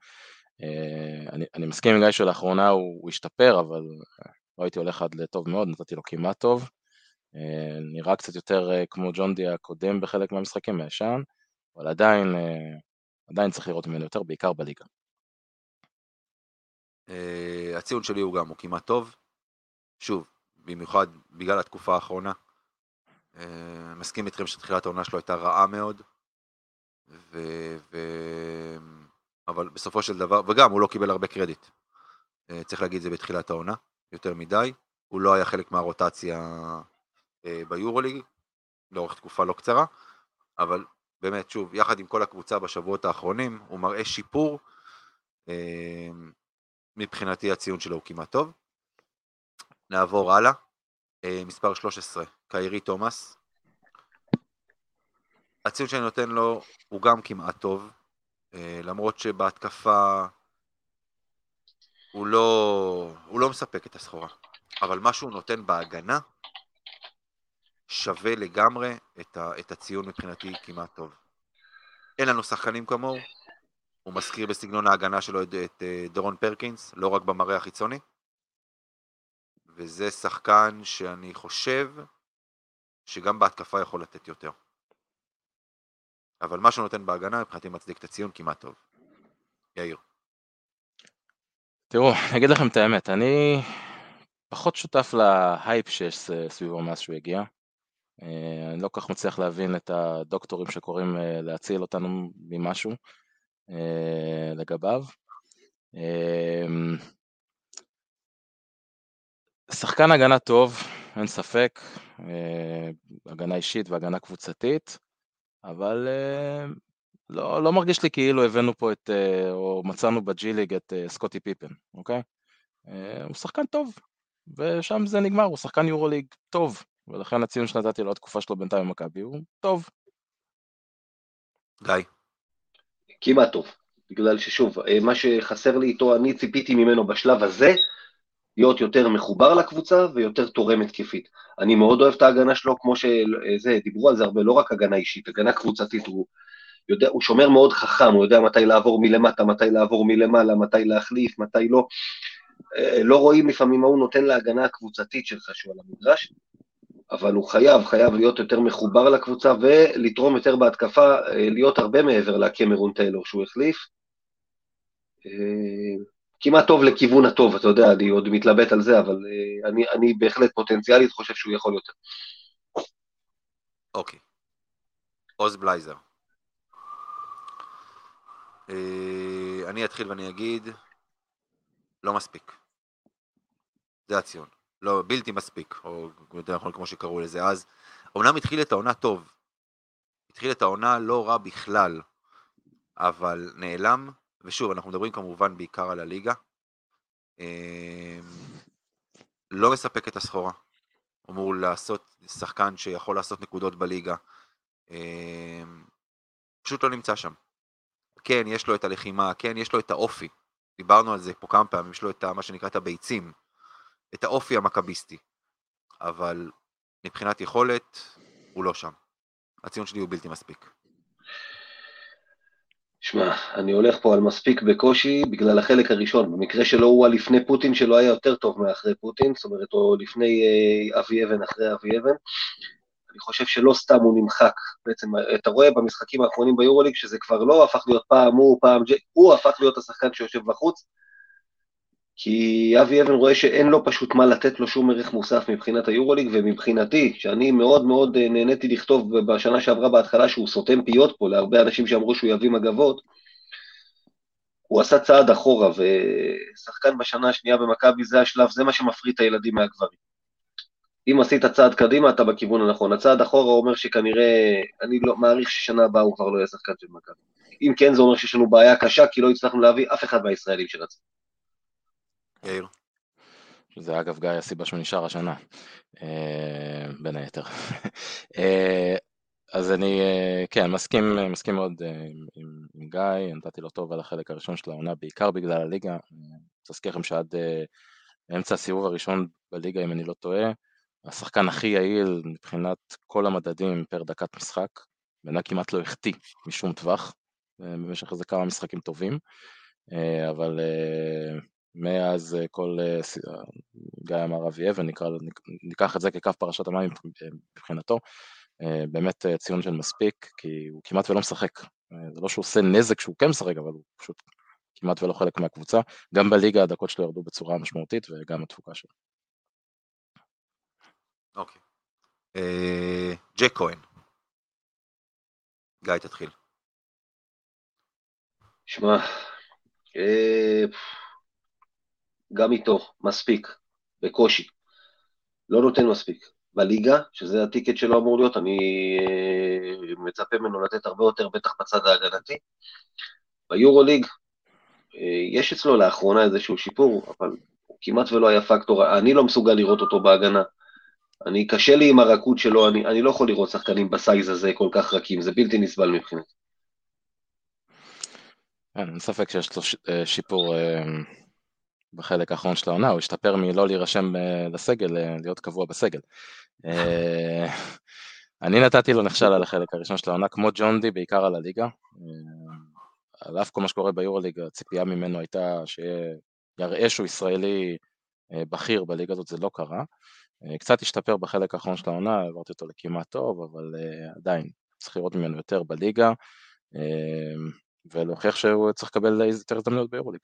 אה, אני, אני מסכים עם גיא שלאחרונה הוא, הוא השתפר, אבל לא הייתי הולך עד לטוב מאוד, נתתי לו כמעט טוב. נראה קצת יותר כמו ג'ון די הקודם בחלק מהמשחקים מהישן, אבל עדיין, עדיין צריך לראות ממנו יותר, בעיקר בליגה. Uh, הציון שלי הוא גם, הוא כמעט טוב. שוב, במיוחד בגלל התקופה האחרונה. Uh, מסכים איתכם שתחילת העונה שלו הייתה רעה מאוד. ו... ו... אבל בסופו של דבר, וגם הוא לא קיבל הרבה קרדיט. Uh, צריך להגיד את זה בתחילת העונה, יותר מדי. הוא לא היה חלק מהרוטציה ביורוליג, לאורך תקופה לא קצרה, אבל באמת, שוב, יחד עם כל הקבוצה בשבועות האחרונים, הוא מראה שיפור. מבחינתי הציון שלו הוא כמעט טוב. נעבור הלאה. אה, מספר 13, קיירי תומאס. הציון שאני נותן לו הוא גם כמעט טוב, אה, למרות שבהתקפה הוא לא, הוא לא מספק את הסחורה, אבל מה שהוא נותן בהגנה שווה לגמרי את, ה, את הציון מבחינתי כמעט טוב. אין לנו שחקנים כמוהו, הוא מזכיר בסגנון ההגנה שלו את, את אה, דורון פרקינס, לא רק במראה החיצוני. וזה שחקן שאני חושב שגם בהתקפה יכול לתת יותר. אבל מה שהוא נותן בהגנה מבחינתי מצדיק את הציון כמעט טוב. יאיר. תראו, אני אגיד לכם את האמת, אני פחות שותף להייפ שיש סביבו מאז שהוא הגיע. אה, אני לא כל כך מצליח להבין את הדוקטורים שקוראים אה, להציל אותנו ממשהו. אה, לגביו. אמ, שחקן הגנה טוב, אין ספק, אה, הגנה אישית והגנה קבוצתית, אבל אה, לא, לא מרגיש לי כאילו הבאנו פה את, או מצאנו בג'י ליג את סקוטי פיפן, אוקיי? הוא שחקן טוב, ושם זה נגמר, הוא שחקן יורו ליג טוב, ולכן הציון שנתתי לו התקופה שלו בינתיים במכבי הוא טוב. גיא. כמעט טוב, בגלל ששוב, אה, מה שחסר לי איתו, אני ציפיתי ממנו בשלב הזה, להיות יותר מחובר לקבוצה ויותר תורם התקפית. אני מאוד אוהב את ההגנה שלו, כמו שזה, דיברו על זה הרבה, לא רק הגנה אישית, הגנה קבוצתית, הוא, יודע, הוא שומר מאוד חכם, הוא יודע מתי לעבור מלמטה, מתי לעבור מלמעלה, מתי להחליף, מתי לא. אה, לא רואים לפעמים מה הוא נותן להגנה הקבוצתית שלך שהוא על המגרש, אבל הוא חייב, חייב להיות יותר מחובר לקבוצה ולתרום יותר בהתקפה, אה, להיות הרבה מעבר לקמרון טיילור שהוא החליף. אה, כמעט טוב לכיוון הטוב, אתה יודע, אני עוד מתלבט על זה, אבל אני, אני בהחלט פוטנציאלית חושב שהוא יכול יותר. אוקיי. עוז בלייזר. אני אתחיל ואני אגיד, לא מספיק. זה הציון. לא, בלתי מספיק, או יותר נכון כמו שקראו לזה אז. אמנם התחיל את העונה טוב. התחיל את העונה לא רע בכלל, אבל נעלם, ושוב, אנחנו מדברים כמובן בעיקר על הליגה. אמ, לא מספק את הסחורה. אמור לעשות שחקן שיכול לעשות נקודות בליגה. אמ, פשוט לא נמצא שם. כן, יש לו את הלחימה, כן, יש לו את האופי. דיברנו על זה פה כמה פעמים, יש לו את מה שנקרא את הביצים, את האופי המכביסטי, אבל מבחינת יכולת, הוא לא שם. הציון שלי הוא בלתי מספיק. שמע, אני הולך פה על מספיק בקושי בגלל החלק הראשון. במקרה שלו הוא הלפני פוטין שלו היה יותר טוב מאחרי פוטין, זאת אומרת, או לפני אה, אבי אבן, אחרי אבי אבן. אני חושב שלא סתם הוא נמחק. בעצם, אתה רואה במשחקים האחרונים ביורוליג שזה כבר לא הפך להיות פעם הוא, פעם ג'יי, הוא הפך להיות השחקן שיושב בחוץ, כי אבי אבן רואה שאין לו פשוט מה לתת לו שום ערך מוסף מבחינת היורוליג, ומבחינתי, שאני מאוד מאוד אה, נהניתי לכתוב בשנה שעברה בהתחלה שהוא סותם פיות פה להרבה אנשים שאמרו שהוא יביא מגבות, הוא עשה צעד אחורה, ושחקן בשנה השנייה במכבי זה השלב, זה מה שמפריד את הילדים מהגברים. אם עשית צעד קדימה, אתה בכיוון הנכון. הצעד אחורה אומר שכנראה, אני לא, מעריך ששנה הבאה הוא כבר לא יהיה שחקן של מכבי. אם כן, זה אומר שיש לנו בעיה קשה, כי לא הצלחנו להביא אף אחד מהישראלים שרצינו. יאיר. זה אגב גיא הסיבה שהוא נשאר השנה, אה, בין היתר. אה, אז אני, אה, כן, מסכים, מסכים מאוד עם, עם, עם גיא, נתתי לו טוב על החלק הראשון של העונה, בעיקר בגלל הליגה. אני להזכיר לכם שעד אמצע הסיבוב הראשון בליגה, אם אני לא טועה, השחקן הכי יעיל מבחינת כל המדדים פר דקת משחק, בעיניי כמעט לא החטיא משום טווח במשך איזה כמה משחקים טובים, אבל מאז אה, כל, אה, אה, גיא אמר אבי אבן, ניקח את זה כקו פרשת המים מבחינתו, באמת ציון של מספיק, כי הוא כמעט ולא משחק. זה לא שהוא עושה נזק שהוא כן משחק, אבל הוא פשוט כמעט ולא חלק מהקבוצה. גם בליגה הדקות שלו ירדו בצורה משמעותית וגם התפוקה שלו. אוקיי. ג'ק כהן. גיא, תתחיל. שמע, גם איתו, מספיק, בקושי. לא נותן מספיק. בליגה, שזה הטיקט שלו אמור להיות, אני אה, מצפה ממנו לתת הרבה יותר, בטח בצד ההגנתי. ביורוליג, אה, יש אצלו לאחרונה איזשהו שיפור, אבל הוא כמעט ולא היה פקטור, אני לא מסוגל לראות אותו בהגנה. אני, קשה לי עם הרכות שלו, אני, אני לא יכול לראות שחקנים בסייז הזה כל כך רכים, זה בלתי נסבל מבחינתי. אין ספק שיש לו אה, שיפור בחלק האחרון של העונה, הוא השתפר מלא להירשם אה, לסגל, אה, להיות קבוע בסגל. אה, אני נתתי לו נכשל על החלק הראשון של העונה, כמו ג'ון די, בעיקר על הליגה. על אף כל מה שקורה ביורוליג, הציפייה ממנו הייתה שיראה שהוא ישראלי בכיר בליגה הזאת, זה לא קרה. קצת השתפר בחלק האחרון של העונה, העברתי אותו לכמעט טוב, אבל עדיין צריך לראות ממנו יותר בליגה, ולהוכיח שהוא צריך לקבל יותר הזדמנויות ביורוליג.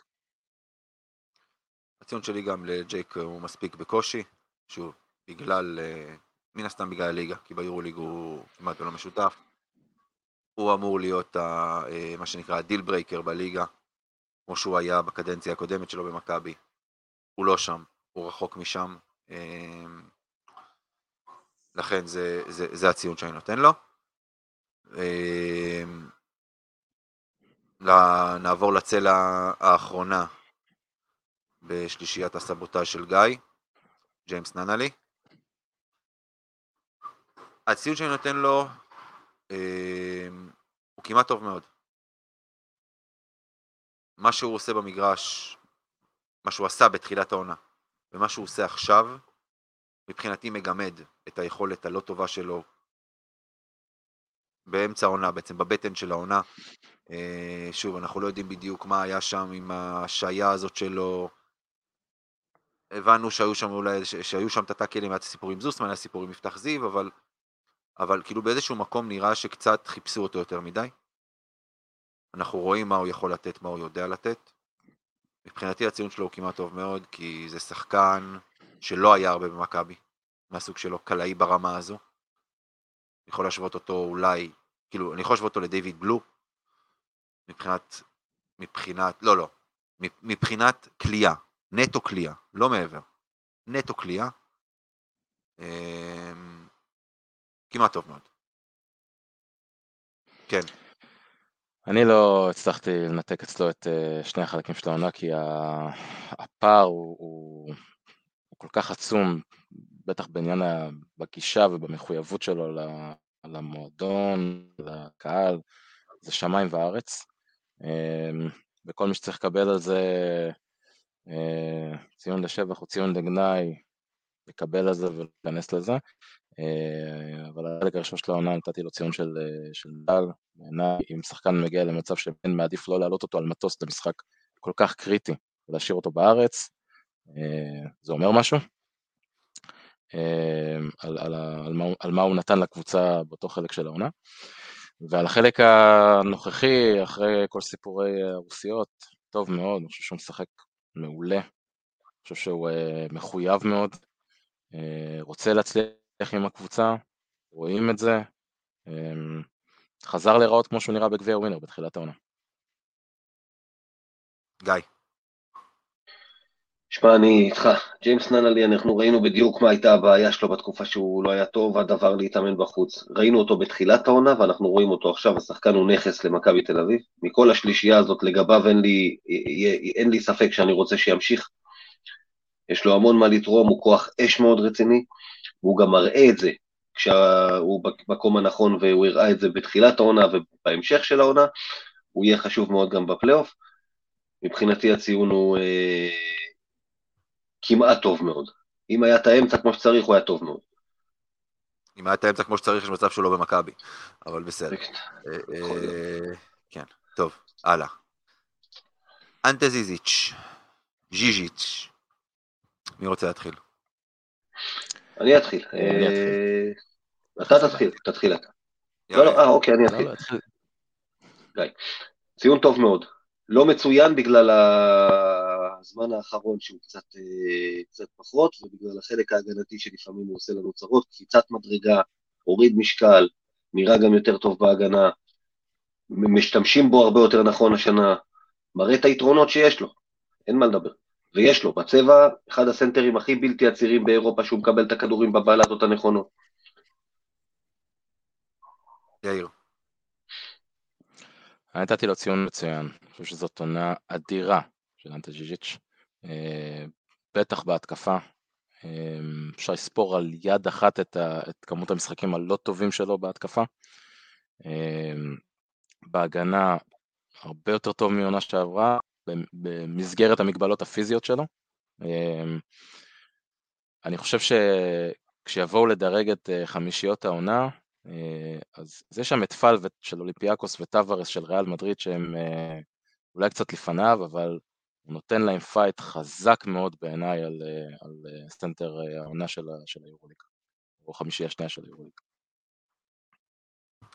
הציון שלי גם לג'ייק הוא מספיק בקושי, שוב, בגלל, אה, מן הסתם בגלל הליגה, כי ביורוליג הוא כמעט לא משותף. הוא אמור להיות ה, אה, מה שנקרא ה deal breaker בליגה, כמו שהוא היה בקדנציה הקודמת שלו במכבי. הוא לא שם, הוא רחוק משם. אה, לכן זה, זה, זה הציון שאני נותן לו. נעבור לצלע האחרונה בשלישיית הסבוטאז' של גיא, ג'יימס ננלי. הציון שאני נותן לו אה, הוא כמעט טוב מאוד. מה שהוא עושה במגרש, מה שהוא עשה בתחילת העונה, ומה שהוא עושה עכשיו, מבחינתי מגמד את היכולת הלא טובה שלו באמצע העונה, בעצם בבטן של העונה. אה, שוב, אנחנו לא יודעים בדיוק מה היה שם עם ההשעיה הזאת שלו. הבנו שהיו שם אולי, שהיו שם את הטאקלים, היה את הסיפור עם זוסמן, היה סיפור עם יפתח זיו, אבל, אבל כאילו באיזשהו מקום נראה שקצת חיפשו אותו יותר מדי. אנחנו רואים מה הוא יכול לתת, מה הוא יודע לתת. מבחינתי הציון שלו הוא כמעט טוב מאוד, כי זה שחקן שלא היה הרבה במכבי, מהסוג שלו, קלעי ברמה הזו. אני יכול להשוות אותו אולי, כאילו, אני יכול להשוות אותו לדיוויד בלו, מבחינת, מבחינת, לא, לא, מבחינת כליאה, נטו כליאה, לא מעבר, נטו כליאה, אמ, כמעט טוב מאוד. כן. אני לא הצלחתי לנתק אצלו את אה, שני החלקים של העונה, כי הפער הוא, הוא, הוא כל כך עצום, בטח בעניין בגישה ובמחויבות שלו למועדון, לקהל, זה שמיים וארץ. אמ, וכל מי שצריך לקבל על זה ציון לשבח או ציון לגנאי, לקבל על זה ולהיכנס לזה. אה, אבל החלק הראשון של העונה נתתי לו ציון של, אה, של דל, בעיניי אם שחקן מגיע למצב שבן מעדיף לא להעלות אותו על מטוס למשחק כל כך קריטי ולהשאיר אותו בארץ, אה, זה אומר משהו. על, על, על, מה, על מה הוא נתן לקבוצה באותו חלק של העונה. ועל החלק הנוכחי, אחרי כל סיפורי הרוסיות, טוב מאוד, אני חושב שהוא משחק מעולה, אני חושב שהוא מחויב מאוד, רוצה להצליח עם הקבוצה, רואים את זה, אמ, חזר להיראות כמו שהוא נראה בגביע ווינר בתחילת העונה. גיא. שמע, אני איתך. ג'יימס ננלי, אנחנו ראינו בדיוק מה הייתה הבעיה שלו בתקופה שהוא לא היה טוב, עד עבר להתאמן בחוץ. ראינו אותו בתחילת העונה, ואנחנו רואים אותו עכשיו, השחקן הוא נכס למכבי תל אביב. מכל השלישייה הזאת לגביו אין לי, אין לי ספק שאני רוצה שימשיך. יש לו המון מה לתרום, הוא כוח אש מאוד רציני. והוא גם מראה את זה כשהוא במקום הנכון והוא הראה את זה בתחילת העונה ובהמשך של העונה, הוא יהיה חשוב מאוד גם בפלייאוף. מבחינתי הציון הוא אה, כמעט טוב מאוד. אם היה את האמצע כמו שצריך, הוא היה טוב מאוד. אם היה את האמצע כמו שצריך, יש מצב שהוא לא במכבי, אבל בסדר. אה, אה, כן, טוב, הלאה. אנטה זיזיץ', ז'יז'יץ', מי רוצה להתחיל? אני אתחיל. אה, אתה תתחיל, תתחיל אתה. לא, לא, אה, אוקיי, אני לא, לא, אתחיל. גיא. ציון טוב מאוד. לא מצוין בגלל הזמן האחרון שהוא קצת, אה, קצת פחות, ובגלל החלק ההגנתי שלפעמים הוא עושה לנו צרות, קפיצת מדרגה, הוריד משקל, נראה גם יותר טוב בהגנה, משתמשים בו הרבה יותר נכון השנה, מראה את היתרונות שיש לו, אין מה לדבר. ויש לו, בצבע, אחד הסנטרים הכי בלתי עצירים באירופה שהוא מקבל את הכדורים בבלטות הנכונות. יאיר. אני נתתי לו ציון מצוין, אני חושב שזאת עונה אדירה של אנטה ג'יג'יץ', אה, בטח בהתקפה. אה, אפשר לספור על יד אחת את, ה, את כמות המשחקים הלא טובים שלו בהתקפה. אה, בהגנה הרבה יותר טוב מעונה שעברה, במסגרת המגבלות הפיזיות שלו. אמ, אני חושב שכשיבואו לדרג את אה, חמישיות העונה, אה, אז זה שם את פל של אולימפיאקוס וטווארס של ריאל מדריד שהם אה, אולי קצת לפניו, אבל הוא נותן להם fight חזק מאוד בעיניי על, על סנטר העונה של, של היורוליג, או חמישייה השנייה של היורוליג.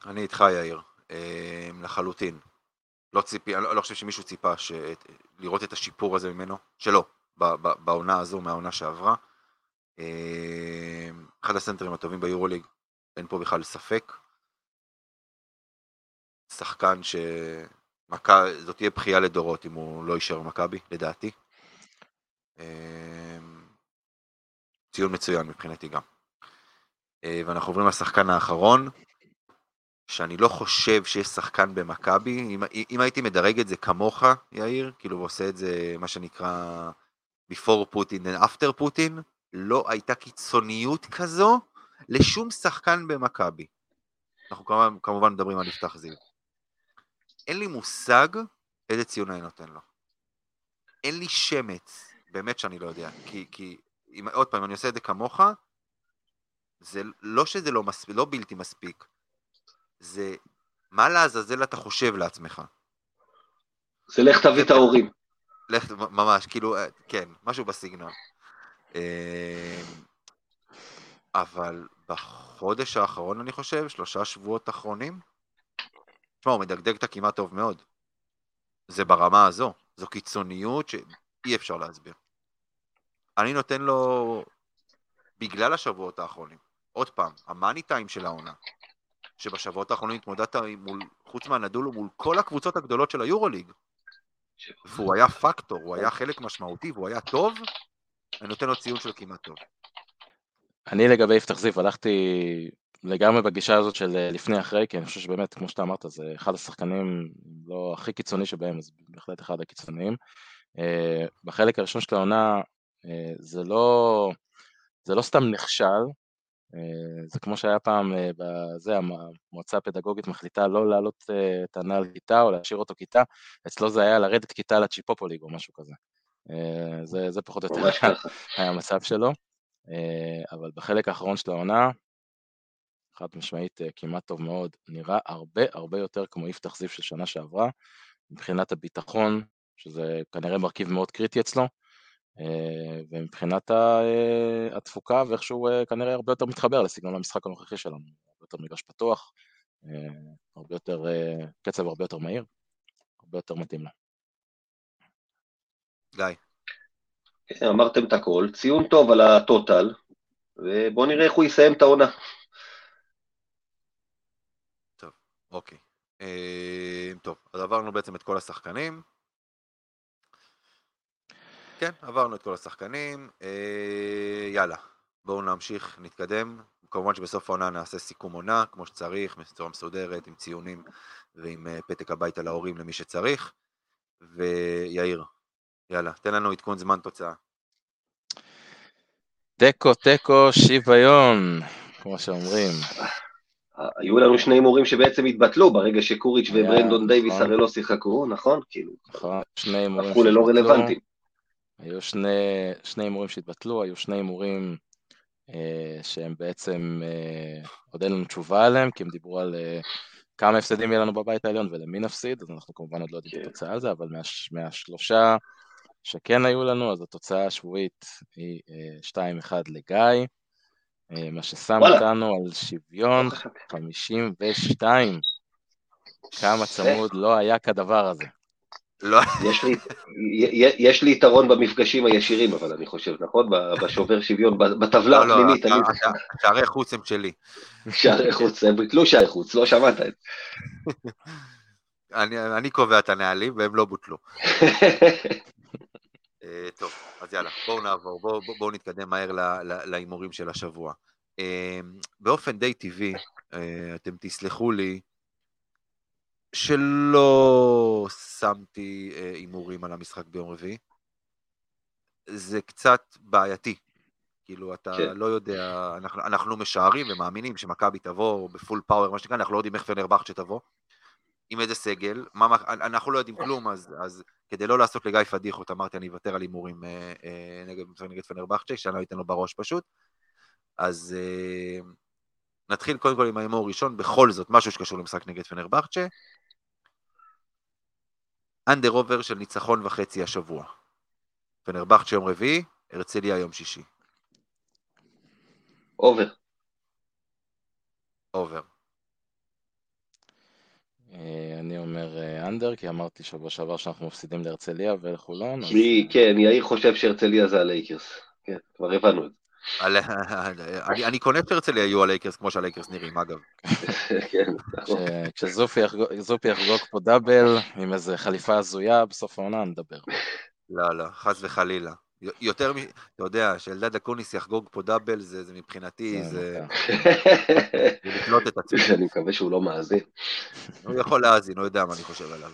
אני איתך יאיר, לחלוטין. לא ציפי, אני לא, לא חושב שמישהו ציפה ש... לראות את השיפור הזה ממנו, שלא, בעונה הזו מהעונה שעברה. אה, אחד הסנטרים הטובים ביורוליג, אין פה בכלל ספק. שחקן ש... מכה, זאת תהיה בכייה לדורות אם הוא לא יישאר במכבי, לדעתי. אה, ציון מצוין מבחינתי גם. אה, ואנחנו עוברים לשחקן האחרון, שאני לא חושב שיש שחקן במכבי, אם, אם הייתי מדרג את זה כמוך, יאיר, כאילו ועושה את זה, מה שנקרא, before Putin and after Putin, לא הייתה קיצוניות כזו לשום שחקן במכבי. אנחנו כמובן, כמובן מדברים על יפתח זיו. אין לי מושג איזה ציון אני נותן לו. אין לי שמץ באמת שאני לא יודע. כי, כי אם, עוד פעם, אני עושה את זה כמוך, זה לא שזה לא, מספיק, לא בלתי מספיק, זה מה לעזאזל אתה חושב לעצמך. זה לך תביא את ההורים. לך, ממש, כאילו, אה, כן, משהו בסגנון. אה, אבל בחודש האחרון, אני חושב, שלושה שבועות אחרונים, תשמע, הוא מדגדג את הכמעט טוב מאוד. זה ברמה הזו, זו קיצוניות שאי אפשר להסביר. אני נותן לו, בגלל השבועות האחרונים, עוד פעם, המאני טיים של העונה, שבשבועות האחרונים התמודדת מול, חוץ מהנדולו, מול כל הקבוצות הגדולות של היורוליג, והוא היה פקטור, הוא היה חלק משמעותי והוא היה טוב, אני נותן לו ציון של כמעט טוב. אני לגבי יפתח זיו הלכתי לגמרי בגישה הזאת של אה, לפני אחרי, כי אני חושב שבאמת, כמו שאתה אמרת, זה אחד השחקנים, לא הכי קיצוני שבהם, אז בהחלט אחד הקיצוניים. אה, בחלק הראשון של העונה, אה, זה לא, זה לא סתם נכשל, זה כמו שהיה פעם, בזה, המועצה הפדגוגית מחליטה לא להעלות את הנעל כיתה או להשאיר אותו כיתה, אצלו זה היה לרדת כיתה לצ'יפופוליג או משהו כזה. זה, זה פחות או יותר היה המצב שלו. אבל בחלק האחרון של העונה, חד משמעית אה, כמעט טוב מאוד, נראה הרבה הרבה יותר כמו יפתח זיו של שנה שעברה, מבחינת הביטחון, שזה כנראה מרכיב מאוד קריטי אצלו, אה, ומבחינת אה, התפוקה ואיכשהו כנראה הרבה יותר מתחבר לסגנון המשחק הנוכחי שלנו, הרבה יותר מגרש פתוח, הרבה יותר, קצב הרבה יותר מהיר, הרבה יותר מתאים לו. גיא. אמרתם את הכל, ציון טוב על הטוטל, ובואו נראה איך הוא יסיים את העונה. אוקיי. אה, טוב, אז עברנו בעצם את כל השחקנים. כן, עברנו את כל השחקנים. אה, יאללה, בואו נמשיך, נתקדם. כמובן שבסוף העונה נעשה סיכום עונה, כמו שצריך, בצורה מסודרת, עם ציונים ועם אה, פתק הביתה להורים למי שצריך. ויאיר, יאללה, תן לנו עדכון זמן תוצאה. תיקו, תיקו, שוויון, כמו שאומרים. היו לנו שני הימורים שבעצם התבטלו ברגע שקוריץ' וברנדון דייוויס נכון. הרי לא שיחקו, נכון? כאילו, נכון, הפכו ללא רלוונטיים. היו שני הימורים שהתבטלו, היו שני הימורים אה, שהם בעצם, אה, עוד אין לנו תשובה עליהם, כי הם דיברו על אה, כמה הפסדים יהיה לנו בבית העליון ולמי נפסיד, אז אנחנו כמובן עוד לא יודעים את כן. התוצאה על זה, אבל מה, מהשלושה שכן היו לנו, אז התוצאה השבועית היא 2-1 לגיא. אה, מה ששם אותנו על שוויון 52. כמה צמוד לא היה כדבר הזה. לא. יש לי, יש לי יתרון במפגשים הישירים, אבל אני חושב, נכון? בשובר שוויון, בטבלה לא, לא, הפנימית. לא, שערי חוץ הם שלי. שערי חוץ, הם ביטלו שערי חוץ, לא שמעת את זה. אני קובע את הנהלים והם לא בוטלו. אה, טוב, אז יאללה, בואו נעבור, בואו בוא, בוא נתקדם מהר להימורים של השבוע. אה, באופן די טבעי, אה, אתם תסלחו לי, שלא שמתי הימורים על המשחק ביום רביעי. זה קצת בעייתי. כאילו, אתה כן. לא יודע, אנחנו, אנחנו משערים ומאמינים שמכבי תבוא בפול פאוור, מה שנקרא, אנחנו לא יודעים איך פנרבכט שתבוא. עם איזה סגל, מה, אנחנו לא יודעים כלום, אז, אז כדי לא לעשות לגיא פדיחות, אמרתי אני אוותר על הימורים אה, אה, נגד, נגד פנרבכצ'ה, שאני לא אתן לו בראש פשוט. אז אה, נתחיל קודם כל עם ההימור הראשון, בכל זאת, משהו שקשור למשחק נגד פנרבכצ'ה. under over של ניצחון וחצי השבוע. פנרבכצ'ה יום רביעי, הרצליה יום שישי. over. over. אה, אני אומר אה, under, כי אמרתי שבוע שעבר שאנחנו מפסידים להרצליה ולחולון. מי, אז... כן, יאיר חושב שהרצליה זה הלייקרס. כן, כבר הבנו את זה. אני קונה את הרצליה יהיו הלייקרס כמו שהלייקרס נראים, אגב. כן, נכון. כשזופי יחגוג פה double עם איזה חליפה הזויה, בסוף העונה נדבר. לא, לא, חס וחלילה. יותר מ... אתה יודע, שאלדד אקוניס יחגוג פה double, זה, זה מבחינתי, זה... לקלוט את עצמי. אני מקווה שהוא לא מאזין. הוא יכול להאזין, הוא יודע מה אני חושב עליו.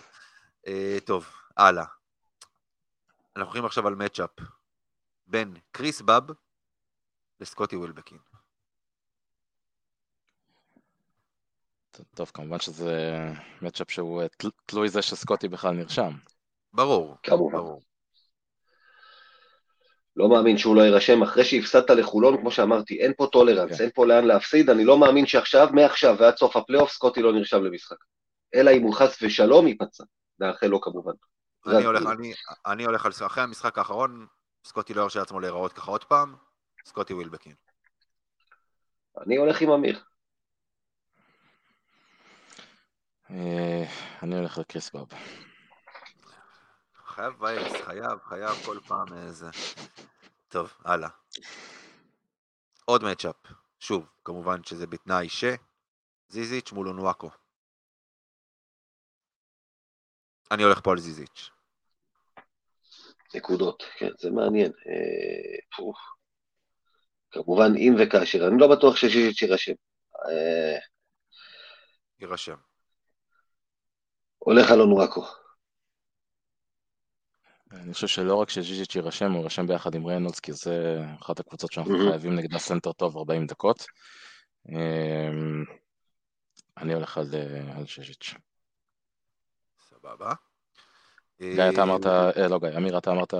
אה, טוב, הלאה. אנחנו הולכים עכשיו על matchup בין קריס באב לסקוטי ווילבקין. טוב, כמובן שזה matchup שהוא אה, תלוי זה שסקוטי בכלל נרשם. ברור, כמובן. ברור. לא מאמין שהוא לא יירשם. אחרי שהפסדת לחולון, כמו שאמרתי, אין פה tolerance, כן. אין פה לאן להפסיד, אני לא מאמין שעכשיו, מעכשיו ועד סוף הפלייאוף, סקוטי לא נרשם למשחק. אלא אם הוא חס ושלום ייפצע, נאחל לו כמובן. אני הולך, אני, אני הולך על... אחרי המשחק האחרון, סקוטי לא ירשה לעצמו להיראות ככה עוד פעם, סקוטי ווילבקין. אני הולך עם אמיר. אה, אני הולך לקריס בוב. חייב וייס, חייב, חייב כל פעם איזה... טוב, הלאה. עוד מצ'אפ. שוב, כמובן שזה בתנאי ש... זיזיץ' מול אונוואקו. אני הולך פה על זיזיץ'. נקודות, כן, זה מעניין. אה, כמובן, אם וכאשר, אני לא בטוח שזיזיץ' יירשם. אה, יירשם. הולך על אונוואקו. אני חושב שלא רק שז'יז'יץ' יירשם, הוא יירשם ביחד עם ריינולדס, כי זה אחת הקבוצות שאנחנו mm-hmm. חייבים נגדה סנטר טוב 40 דקות. אמ, אני הולך על, אה, על ז'יז'יץ'. סבבה. גיא, אתה אמרת, אה, לא גיא, אמיר, אתה אמרת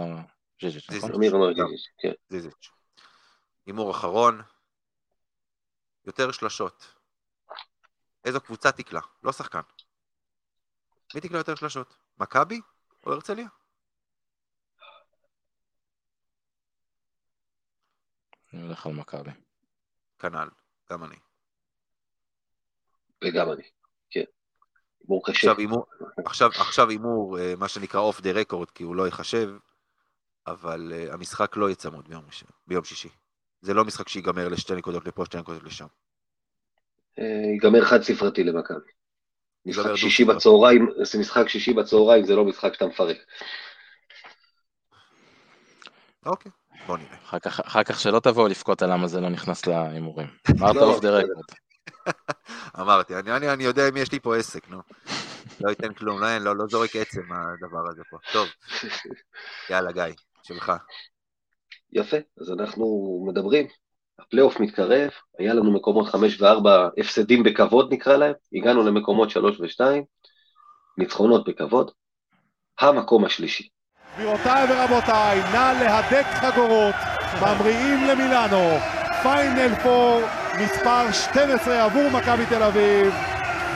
ז'יז'יץ', נכון? אמיר אמר ז'יז'יץ', כן. ז'יז'יץ'. הימור אחרון, יותר שלשות. איזו קבוצה תקלע? לא שחקן. מי תקלע יותר שלשות? מכבי או הרצליה? אני הולך על מכבי. כנ"ל, גם אני. וגם אני, כן. הימור קשה. עכשיו, עכשיו הימור, אה, מה שנקרא off the record, כי הוא לא ייחשב, אבל אה, המשחק לא יהיה צמוד ביום, ביום שישי. זה לא משחק שיגמר לשתי נקודות לפה, שתי נקודות לשם. אה, ייגמר חד ספרתי למכבי. משחק שישי בצהריים, זה משחק שישי בצהריים, זה לא משחק שאתה מפרק. אוקיי, בוא נראה. אחר כך שלא תבואו לבכות על למה זה לא נכנס להימורים. אמרת off the record. אמרתי, אני יודע אם יש לי פה עסק, נו. לא ייתן כלום, לא, לא, לא זורק עצם הדבר הזה פה. טוב, יאללה גיא, שלך. יפה, אז אנחנו מדברים. הפלייאוף מתקרב, היה לנו מקומות 5 ו-4 הפסדים בכבוד נקרא להם, הגענו למקומות 3 ו-2, ניצחונות בכבוד, המקום השלישי. גבירותיי ורבותיי, נא להדק חגורות, ממריאים למילאנו, פיינל פור מספר 12 עבור מכבי תל אביב.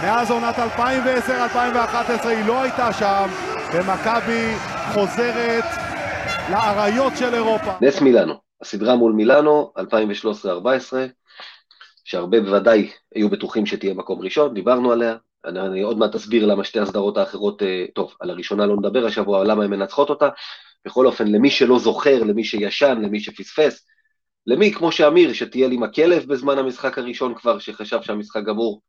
מאז עונת 2010-2011 היא לא הייתה שם, ומכבי חוזרת לאריות של אירופה. נס מילאנו. הסדרה מול מילאנו, 2013-2014, שהרבה בוודאי היו בטוחים שתהיה מקום ראשון, דיברנו עליה, אני, אני עוד מעט אסביר למה שתי הסדרות האחרות, אה, טוב, על הראשונה לא נדבר השבוע, למה הן מנצחות אותה. בכל אופן, למי שלא זוכר, למי שישן, למי שפספס, למי, כמו שאמיר, שטייל עם הכלב בזמן המשחק הראשון כבר, שחשב שהמשחק גמור,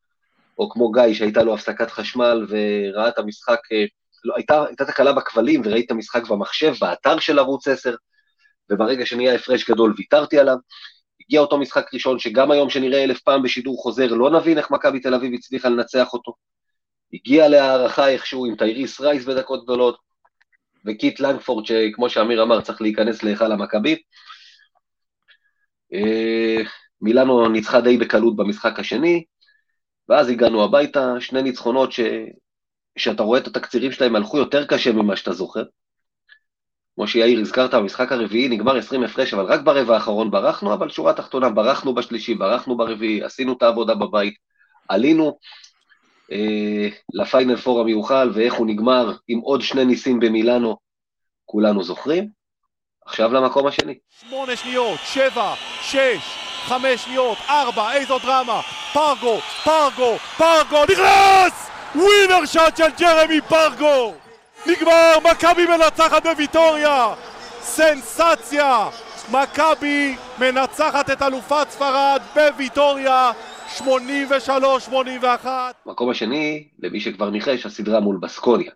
או כמו גיא, שהייתה לו הפסקת חשמל וראה את המשחק, אה, לא, הייתה, הייתה תקלה בכבלים וראית את המשחק במחשב, באתר של ערוץ 10, וברגע שנהיה הפרש גדול ויתרתי עליו. הגיע אותו משחק ראשון, שגם היום שנראה אלף פעם בשידור חוזר, לא נבין איך מכבי תל אביב הצליחה לנצח אותו. הגיע להערכה איכשהו עם טייריס רייס בדקות גדולות, וקיט לנגפורד, שכמו שאמיר אמר, צריך להיכנס להיכל המכבי. אה, מילאנו ניצחה די בקלות במשחק השני, ואז הגענו הביתה, שני ניצחונות ש... שאתה רואה את התקצירים שלהם הלכו יותר קשה ממה שאתה זוכר. כמו שיאיר הזכרת, במשחק הרביעי נגמר 20 הפרש, אבל רק ברבע האחרון ברחנו, אבל שורה תחתונה, ברחנו בשלישי, ברחנו ברביעי, עשינו את העבודה בבית, עלינו אה, לפיינל פור המיוחל, ואיך הוא נגמר עם עוד שני ניסים במילאנו, כולנו זוכרים. עכשיו למקום השני. שמונה שניות, שבע, שש, חמש שניות, ארבע, איזו דרמה, פרגו, פרגו, פרגו, נכנס! ווינר שוט של ג'רמי פרגו! נגמר, מכבי מנצחת בוויטוריה! סנסציה! מכבי מנצחת את אלופת ספרד בוויטוריה 83-81. מקום השני, למי שכבר ניחש, הסדרה מול בסקוניה.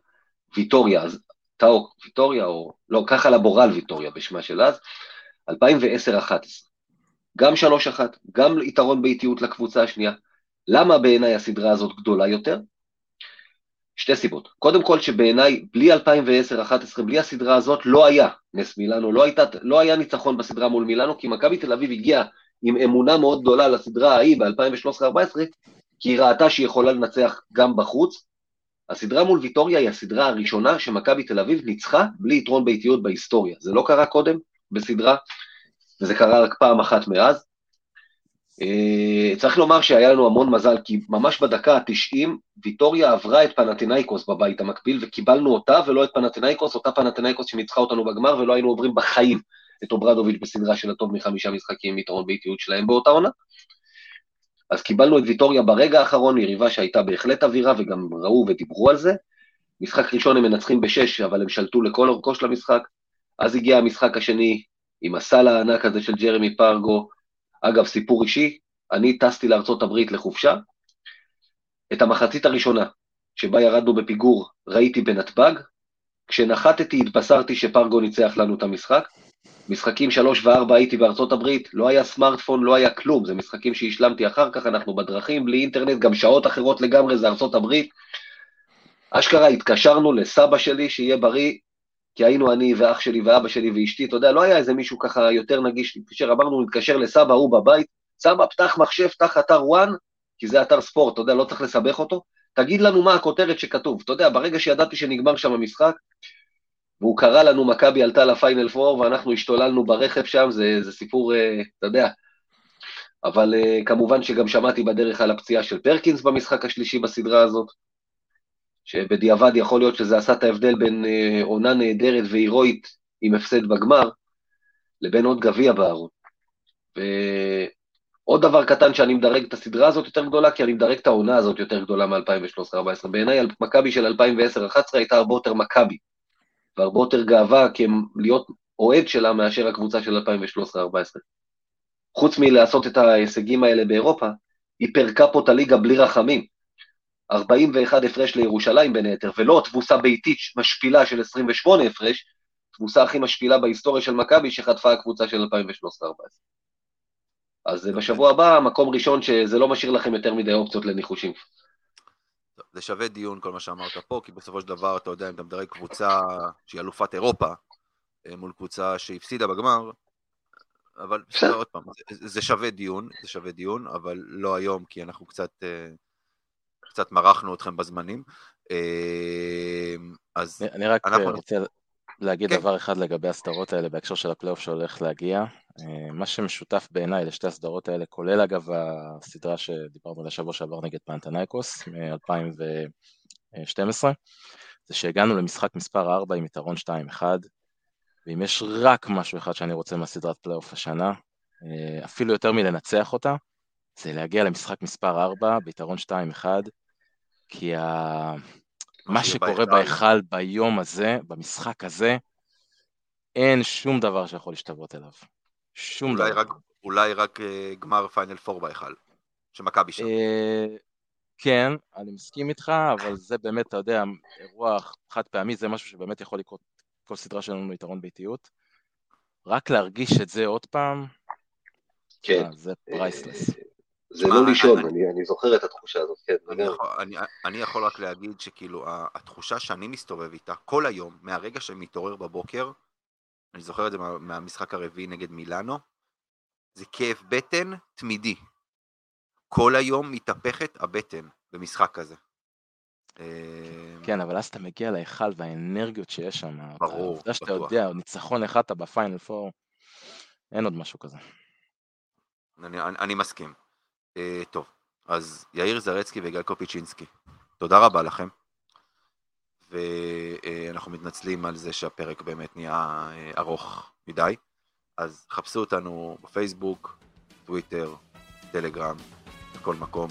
ויטוריה, אז טאו, ויטוריה, או לא, ככה לבורל ויטוריה בשמה של אז, 2010-11. גם 3-1, גם יתרון באיטיות לקבוצה השנייה. למה בעיניי הסדרה הזאת גדולה יותר? שתי סיבות. קודם כל שבעיניי, בלי 2010-2011, בלי הסדרה הזאת, לא היה נס מילאנו, לא, הייתה, לא היה ניצחון בסדרה מול מילאנו, כי מכבי תל אביב הגיעה עם אמונה מאוד גדולה לסדרה ההיא ב-2013-2014, כי היא ראתה שהיא יכולה לנצח גם בחוץ. הסדרה מול ויטוריה היא הסדרה הראשונה שמכבי תל אביב ניצחה בלי יתרון ביתיות בהיסטוריה. זה לא קרה קודם, בסדרה, וזה קרה רק פעם אחת מאז. צריך לומר שהיה לנו המון מזל, כי ממש בדקה ה-90, ויטוריה עברה את פנטינאיקוס בבית המקביל, וקיבלנו אותה ולא את פנטינאיקוס, אותה פנטינאיקוס שניצחה אותנו בגמר, ולא היינו עוברים בחיים את אוברדוביץ' בסדרה של הטוב מחמישה משחקים יתרון באיטיות שלהם באותה עונה. אז קיבלנו את ויטוריה ברגע האחרון, יריבה שהייתה בהחלט אווירה, וגם ראו ודיברו על זה. משחק ראשון הם מנצחים בשש, אבל הם שלטו לכל אורכו של המשחק. אז הגיע המשחק השני עם הסל הענק הזה של ג'רמי פרגו. אגב, סיפור אישי, אני טסתי לארצות הברית לחופשה. את המחצית הראשונה, שבה ירדנו בפיגור, ראיתי בנתב"ג. כשנחתתי התבשרתי שפרגו ניצח לנו את המשחק. משחקים שלוש וארבע הייתי בארצות הברית, לא היה סמארטפון, לא היה כלום, זה משחקים שהשלמתי אחר כך, אנחנו בדרכים, בלי אינטרנט, גם שעות אחרות לגמרי, זה ארצות הברית. אשכרה התקשרנו לסבא שלי, שיהיה בריא, כי היינו אני ואח שלי ואבא שלי ואשתי, אתה יודע, לא היה איזה מישהו ככה יותר נגיש, כאשר אמרנו נתקשר לסבא, הוא בבית, סבא, פתח מחשב, פתח אתר וואן, כי זה אתר ספורט, אתה יודע, לא צריך לסבך אותו, תגיד לנו מה הכותרת שכתוב. אתה יודע, ברגע שידעתי שנגמר שם המשחק, והוא קרא לנו, מכבי עלתה לפיינל פור, ואנחנו השתוללנו ברכב שם, זה, זה סיפור, uh, אתה יודע. אבל uh, כמובן שגם שמעתי בדרך על הפציעה של פרקינס במשחק השלישי בסדרה הזאת, שבדיעבד יכול להיות שזה עשה את ההבדל בין uh, עונה נהדרת והירואית עם הפסד בגמר, לבין עוד גביע בארון. ועוד דבר קטן שאני מדרג את הסדרה הזאת יותר גדולה, כי אני מדרג את העונה הזאת יותר גדולה מ-2013-2014. בעיניי מכבי של 2010-2011 הייתה הרבה יותר מכבי. והרבה יותר גאווה להיות אוהד שלה מאשר הקבוצה של 2013-2014. חוץ מלעשות את ההישגים האלה באירופה, היא פירקה פה את הליגה בלי רחמים. 41 הפרש לירושלים בין היתר, ולא תבוסה ביתית משפילה של 28 הפרש, תבוסה הכי משפילה בהיסטוריה של מכבי שחטפה הקבוצה של 2013-2014. אז בשבוע הבא, מקום ראשון שזה לא משאיר לכם יותר מדי אופציות לניחושים. זה שווה דיון כל מה שאמרת פה, כי בסופו של דבר, אתה יודע, אם אתה מדרג קבוצה שהיא אלופת אירופה, אה, מול קבוצה שהפסידה בגמר, אבל בסדר, עוד פעם, זה, זה שווה דיון, זה שווה דיון, אבל לא היום, כי אנחנו קצת, אה, קצת מרחנו אתכם בזמנים. אה, אז אני רק אנחנו... רוצה להגיד כן. דבר אחד לגבי הסדרות האלה בהקשר של הפלייאוף שהולך להגיע. אה, מה שמשותף בעיניי לשתי הסדרות האלה, כולל אגב הסדרה שדיברנו עליה שבוע שעבר נגד פנאתינייקוס מ-2012, זה שהגענו למשחק מספר 4 עם יתרון 2-1, ואם יש רק משהו אחד שאני רוצה מהסדרת פלייאוף השנה, אה, אפילו יותר מלנצח אותה, זה להגיע למשחק מספר 4 ביתרון 2-1, כי ה... מה שקורה בהיכל ביום הזה, במשחק הזה, אין שום דבר שיכול להשתוות אליו. שום אולי דבר. רק, אולי רק אה, גמר פיינל פור בהיכל, שמכבי שם. אה, כן, אני מסכים איתך, אבל זה באמת, אתה יודע, אירוע חד פעמי, זה משהו שבאמת יכול לקרות כל סדרה שלנו יתרון ביתיות. רק להרגיש את זה עוד פעם, כן. זה פרייסלס. זה לא לישון, אני, אני זוכר את התחושה הזאת, כן. אני יכול, אני, אני יכול רק להגיד שכאילו, התחושה שאני מסתובב איתה כל היום, מהרגע שאני מתעורר בבוקר, אני זוכר את זה מה, מהמשחק הרביעי נגד מילאנו, זה כאב בטן תמידי. כל היום מתהפכת הבטן במשחק כזה. כן, אבל אז אתה מגיע להיכל והאנרגיות שיש שם. ברור, בטוח. העובדה שאתה יודע, ניצחון אחד אתה בפיינל פור, אין עוד משהו כזה. אני, אני, אני מסכים. אה, טוב, אז יאיר זרצקי וגל קופיצ'ינסקי, תודה רבה לכם. ואנחנו מתנצלים על זה שהפרק באמת נהיה אה, ארוך מדי. אז חפשו אותנו בפייסבוק, טוויטר, טלגרם, בכל מקום.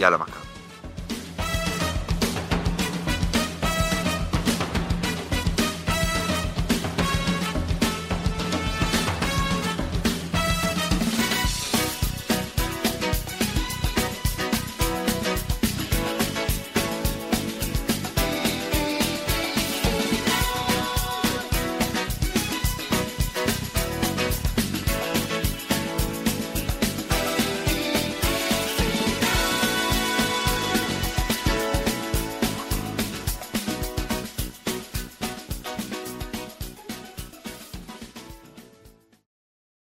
יאללה מכבי.